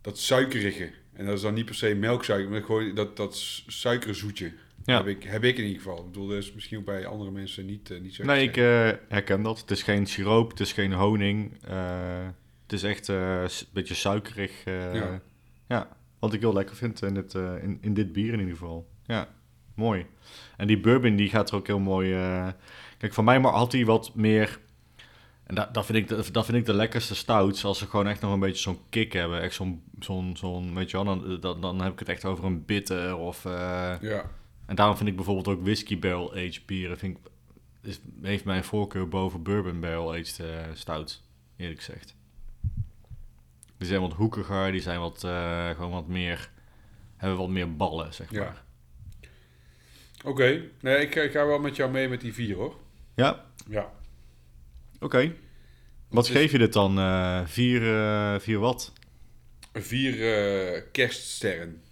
Dat suikerige. En dat is dan niet per se melksuiker, maar gewoon dat, dat suikerzoetje. Ja. Heb, ik, heb ik in ieder geval. Ik bedoel, dat is misschien ook bij andere mensen niet, eh, niet zo. Nee, ik eh, herken dat. Het is geen siroop, het is geen honing. eh, het is echt een beetje suikerig. Ja. ja. wat ik heel lekker vind in, het, eh, in, in dit bier in ieder geval. Ja, mooi. En die bourbon die gaat er ook heel mooi... kijk, van mij maar had hij wat meer... En dat, dat, vind ik de, dat vind ik de lekkerste stouts, als ze gewoon echt nog een beetje zo'n kick hebben. Echt zo'n, zo'n, zo'n weet je wel, dan, dan, dan heb ik het echt over een bitter of... Ja, en daarom vind ik bijvoorbeeld ook whisky barrel aged bieren vind ik, is, heeft mijn voorkeur boven bourbon barrel aged eh stout, eerlijk gezegd. Die zijn wat hoekiger, die zijn wat, eh, gewoon wat meer, hebben wat meer ballen, zeg Ja. maar. oké. Nee, ik, ik ga wel met jou mee met die vier, hoor. Ja, Ja. oké. Wat is- geef je dit dan? eh vier, vier wat? Vier kerststerren.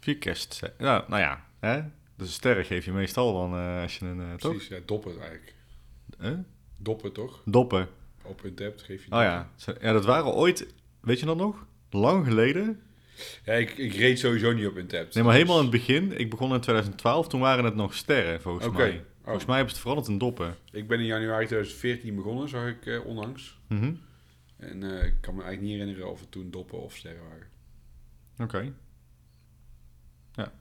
Vier kerst. Nou, nou ja, hè? Dus een sterren geef je meestal dan eh, als je een... toch? Precies, ja, doppen eigenlijk. Huh? Doppen toch? Doppen. Op een debt geef je Oh ja. Ja, dat waren ooit... Weet je dat nog? Lang geleden? Ja, ik, ik reed sowieso niet op een debt. Nee, maar helemaal in het begin. Ik begon in 2012. Toen waren het nog sterren, volgens mij. Oh. Volgens mij hebben ze het veranderd in doppen. Ik ben in januari 2014 begonnen, zag ik eh, onlangs. Mhm. En eh, ik kan me eigenlijk niet herinneren of het toen doppen of sterren waren. Oké. Ja.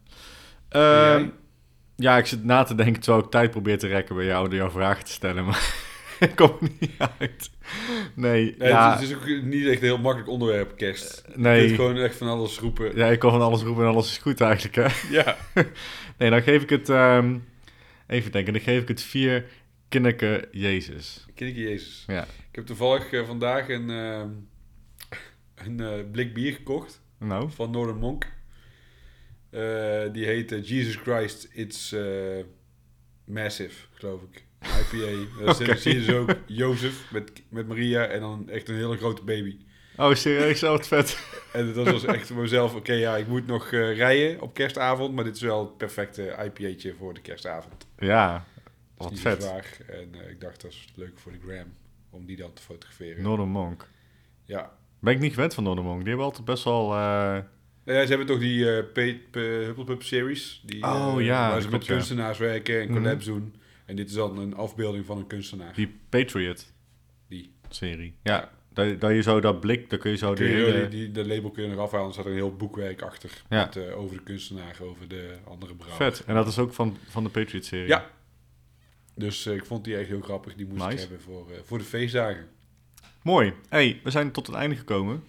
Ja, ik zit na te denken terwijl ik tijd probeer te rekken bij jou door jouw vragen te stellen, maar ik kom er niet uit. Nee, Nee, ja, het, is, het is ook niet echt een heel makkelijk onderwerp, kerst. Je nee. kunt gewoon echt van alles roepen. Ja, ik kan van alles roepen en alles is goed eigenlijk, hè. Ja. Nee, dan geef ik het, ehm, even denken, dan geef ik het vier kinderke Jezus. Kinderke Jezus. Ja. Ik heb toevallig eh, vandaag een, eh, een eh, blik bier gekocht Nou, van Northern Monk. Eh, die heet eh, Jesus Christ It's eh, Massive, geloof ik. IPA. Daar zie je dus ook Jozef met, met Maria en dan echt een hele grote baby. oh serieus, wat vet. En dat was echt voor mezelf, oké ja, ik moet nog eh, rijden op kerstavond, maar dit is wel het perfecte IPA'tje voor de kerstavond. Ja, is wat niet vet. zwaar en eh, ik dacht dat is leuk voor de gram, om die dan te fotograferen. Northern Monk. Ja. Ben ik niet gewend van Northern Monk. Die hebben altijd best wel... eh, ja, ze hebben toch die Hupplepup series. Die, Oh, eh, ja, Waar ze met ja. kunstenaars werken en Mhm. collabs doen. En dit is dan een afbeelding van een kunstenaar. Die Patriot Die. serie. Ja, dat, dat je zo dat blik, dan kun je zo Kun die je, de label kun je nog afhalen, er staat een heel boekwerk achter. Ja. Met, eh, over de kunstenaar, over de andere brouwer. Vet. En dat is ook van, van de Patriot serie. Ja. Dus ik vond die echt heel grappig. Die moest ik hebben voor, voor de feestdagen. Mooi. hey, we zijn tot het einde gekomen.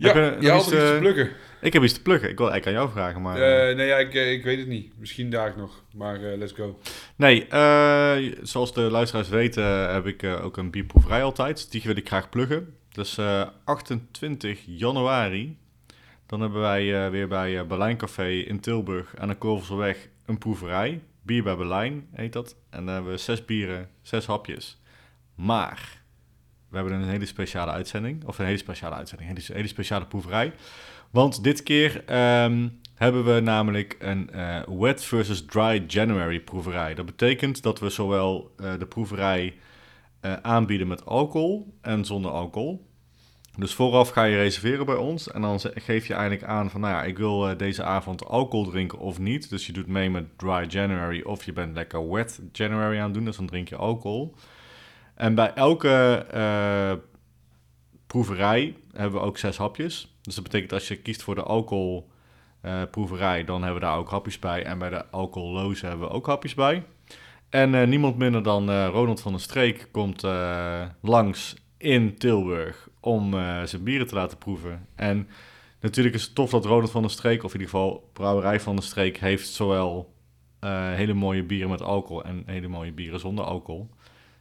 Ja, je had iets, iets te eh, plukken. Ik heb iets te pluggen. Ik wil eigenlijk aan jou vragen, maar... Eh, nee, ja, ik, eh, ik weet het niet. Misschien daar nog. Maar eh, let's go. Nee, eh, zoals de luisteraars weten heb ik eh, ook een bierproeverij altijd. Die wil ik graag pluggen. Dus eh, 28 januari, dan hebben wij eh, weer bij eh, Berlijn Café in Tilburg aan de Korvelseweg een proeverij. Bier bij Berlijn heet dat. En dan hebben we zes bieren, zes hapjes. Maar we hebben een hele speciale uitzending. Of een hele speciale uitzending, een hele, hele speciale proeverij. Want dit keer ehm, hebben we namelijk een eh, wet versus dry January proeverij. Dat betekent dat we zowel eh, de proeverij eh, aanbieden met alcohol en zonder alcohol. Dus vooraf ga je reserveren bij ons en dan geef je eigenlijk aan van, nou ja, ik wil deze avond alcohol drinken of niet. Dus je doet mee met dry January of je bent lekker wet January aan het doen, dus dan drink je alcohol. En bij elke eh, proeverij hebben we ook zes hapjes. Dus dat betekent als je kiest voor de alcohol eh, dan hebben we daar ook hapjes bij. En bij de alcoholloze hebben we ook hapjes bij. En eh, niemand minder dan Ronald van der Streek komt langs in Tilburg om zijn bieren te laten proeven. En natuurlijk is het tof dat Ronald van der Streek, of in ieder geval Brouwerij van der Streek, heeft zowel hele mooie bieren met alcohol en hele mooie bieren zonder alcohol.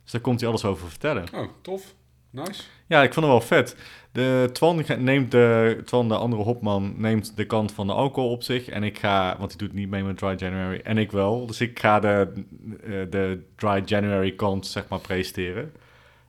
Dus daar komt hij alles over vertellen. Oh, tof. Nice. Ja, ik vond het wel vet. De Twan neemt de, Twan, de andere hopman, neemt de kant van de alcohol op zich. En ik ga, want hij doet niet mee met Dry January. En ik wel. Dus ik ga de, eh, de Dry January kant, zeg maar, presenteren.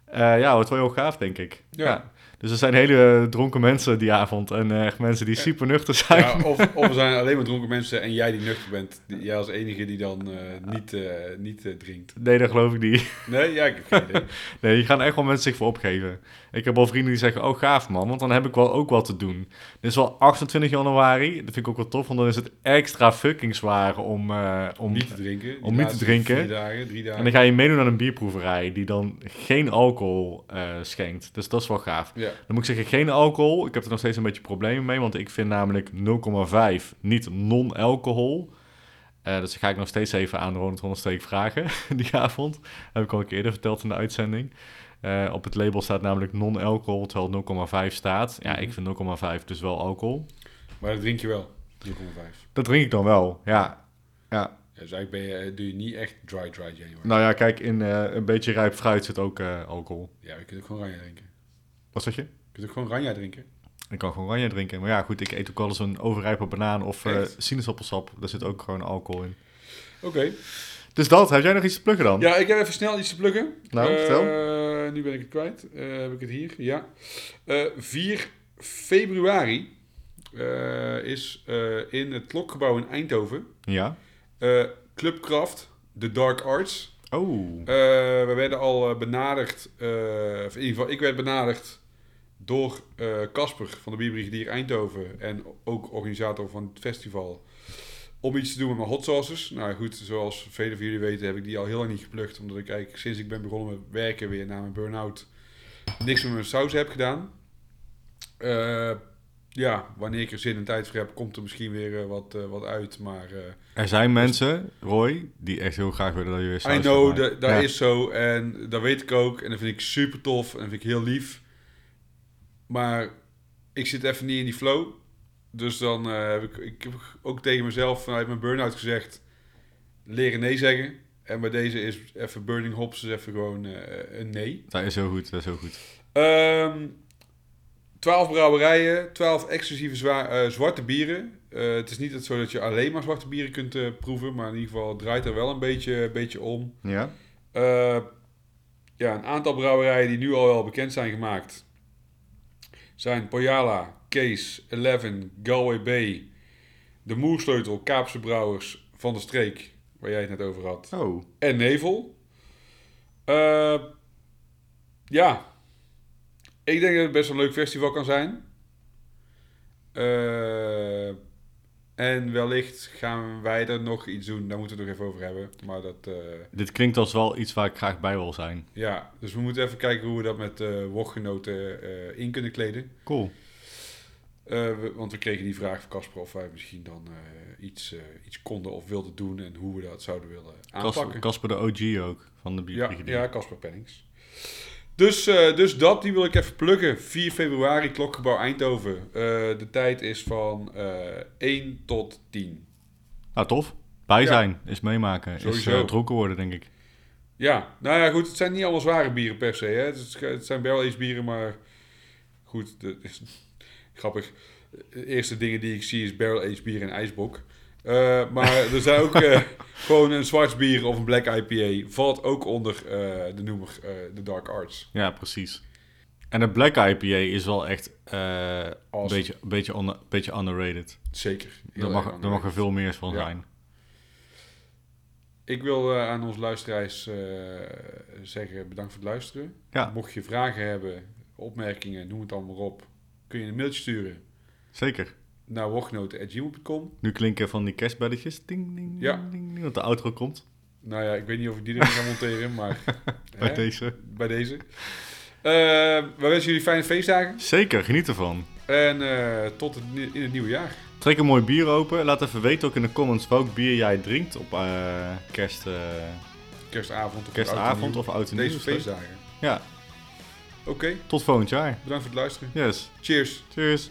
Eh, ja, wordt wel heel gaaf, denk ik. Ja. Dus er zijn hele dronken mensen die avond. En eh, echt mensen die super nuchter zijn. Ja, of, of er zijn alleen maar dronken mensen en jij die nuchter bent. Jij als enige die dan eh, niet, eh, niet drinkt. Nee, dat geloof ik niet. Nee, ja, ik heb geen idee. Nee, hier gaan echt wel mensen zich voor opgeven. Ik heb al vrienden die zeggen, oh gaaf man, want dan heb ik wel ook wat te doen. Dit is wel 28 januari, dat vind ik ook wel tof, want dan is het extra fucking zwaar om... eh, om Niet te drinken. Om niet te drinken. Vier dagen, drie dagen. en dan ga je meedoen aan een bierproeverij die dan geen alcohol eh, schenkt. Dus dat is wel gaaf. Ja. Dan moet ik zeggen, geen alcohol. Ik heb er nog steeds een beetje problemen mee, want ik vind namelijk 0,5 niet non-alcohol. Eh, dus dat ga ik nog steeds even aan Ronald Honnesteek vragen die avond. heb ik al een keer eerder verteld in de uitzending. Eh, op het label staat namelijk non-alcohol, terwijl 0,5 staat. Ja, ik vind 0,5 dus wel alcohol. Maar dat drink je wel. 0,5. Dat drink ik dan wel, ja. ja. Ja, dus eigenlijk ben je, eh, doe je niet echt dry, dry January. Nou ja, kijk, in eh, een beetje rijp fruit zit ook alcohol. Ja, je kunt ook gewoon ranja drinken. Wat zeg je? Je kunt ook gewoon ranja drinken. Ik kan gewoon oranje drinken. Maar ja, goed, ik eet ook wel eens een overrijpe banaan of sinaasappelsap. Daar zit ook gewoon alcohol in. Oké. Dus dat, heb jij nog iets te pluggen dan? Ja, ik heb even snel iets te plukken. Nou, Eh, vertel. Nu ben ik het kwijt. Eh, heb ik het hier? Ja. Eh 4 februari eh, is eh, in het klokgebouw in Eindhoven. Ja. Club Kraft, The Dark Arts. Oh. We werden al benaderd, of in ieder geval ik werd benaderd door Casper van de Bierbrigadier Eindhoven en ook organisator van het festival om iets te doen met mijn hot sauces. Nou goed, zoals velen van jullie weten heb ik die al heel lang niet geplukt, omdat ik eigenlijk sinds ik ben begonnen met werken weer na mijn burn-out niks met mijn saus heb gedaan. Eh, ja, wanneer ik er zin en tijd voor heb, komt er misschien weer eh, wat, eh, wat uit, maar... Er zijn mensen, Roy, die echt heel graag willen dat je weer saus I know, dat, dat Ja. is zo. En dat weet ik ook. En dat vind ik super tof. En dat vind ik heel lief. Maar ik zit even niet in die flow. Dus dan eh, heb ik, ik heb ook tegen mezelf vanuit mijn burn-out gezegd... Leren nee zeggen. En bij deze is even Burning Hops is even gewoon eh, een nee. Dat is zo goed, dat is zo goed. Ehm 12 brouwerijen, 12 exclusieve zwa- eh, zwarte bieren. Het is niet het zo dat je alleen maar zwarte bieren kunt proeven, maar in ieder geval draait er wel een beetje, beetje om. Ja? Ja, een aantal brouwerijen die nu al wel bekend zijn gemaakt zijn Poyala, Kees, Eleven, Galway Bay, de Moersleutel, Kaapse Brouwers van de Streek, waar jij het net over had, Oh. en Nevel. Eh, ja, ik denk dat het best een leuk festival kan zijn. Eh, en wellicht gaan wij er nog iets doen, daar moeten we het nog even over hebben. Maar dat, eh, Dit klinkt als wel iets waar ik graag bij wil zijn. ja, dus we moeten even kijken hoe we dat met woordgenoten eh, in kunnen kleden. Cool. Eh, we- want we kregen die vraag van Casper of wij misschien dan eh, iets, eh, iets konden of wilden doen en hoe we dat zouden willen aanpakken. Casper de OG ook, van de Ja, Bierbrigadier. ja, Casper Pennings. Dus, dus dat, die wil ik even pluggen. 4 februari, Klokgebouw Eindhoven. De tijd is van eh 1 tot 10. Nou, tof. Bij Ja. zijn is meemaken. Is Sowieso. dronken worden, denk ik. Ja, nou ja, goed. Het zijn niet allemaal zware bieren per se. Hè. Het, het zijn barrel aged bieren, maar goed. Dat is grappig. De eerste dingen die ik zie is barrel aged bier en ijsbok. Eh, maar er zijn ook eh, gewoon een zwart bier of een black IPA. Valt ook onder eh, de noemer de Dark Arts. Ja, precies. En de Black IPA is wel echt een beetje, een beetje, beetje underrated. Zeker. Daar erg mag, er veel meer van Ja. zijn. Ik wil aan onze luisteraars zeggen bedankt voor het luisteren. Ja. Mocht je vragen hebben, opmerkingen, noem het allemaal op. Kun je een mailtje sturen Zeker. naar woordgenoten.gmail.com. Nu klinken van die kerstbelletjes. Ding, ding, Ja. ding, ding, dat de outro komt. Nou ja, ik weet niet of ik die erin ga monteren, maar Bij hè, deze. bij deze. Eh, we wensen jullie fijne feestdagen Zeker, geniet ervan. en eh, tot het, in het nieuwe jaar. Trek een mooi bier open. Laat even weten ook in de comments welk bier jij drinkt op eh, kerst, Kerstavond of kerstavond oud en of oud en. Deze feestdagen. Ja, Oké, tot volgend jaar. bedankt voor het luisteren. Yes. Cheers. Cheers.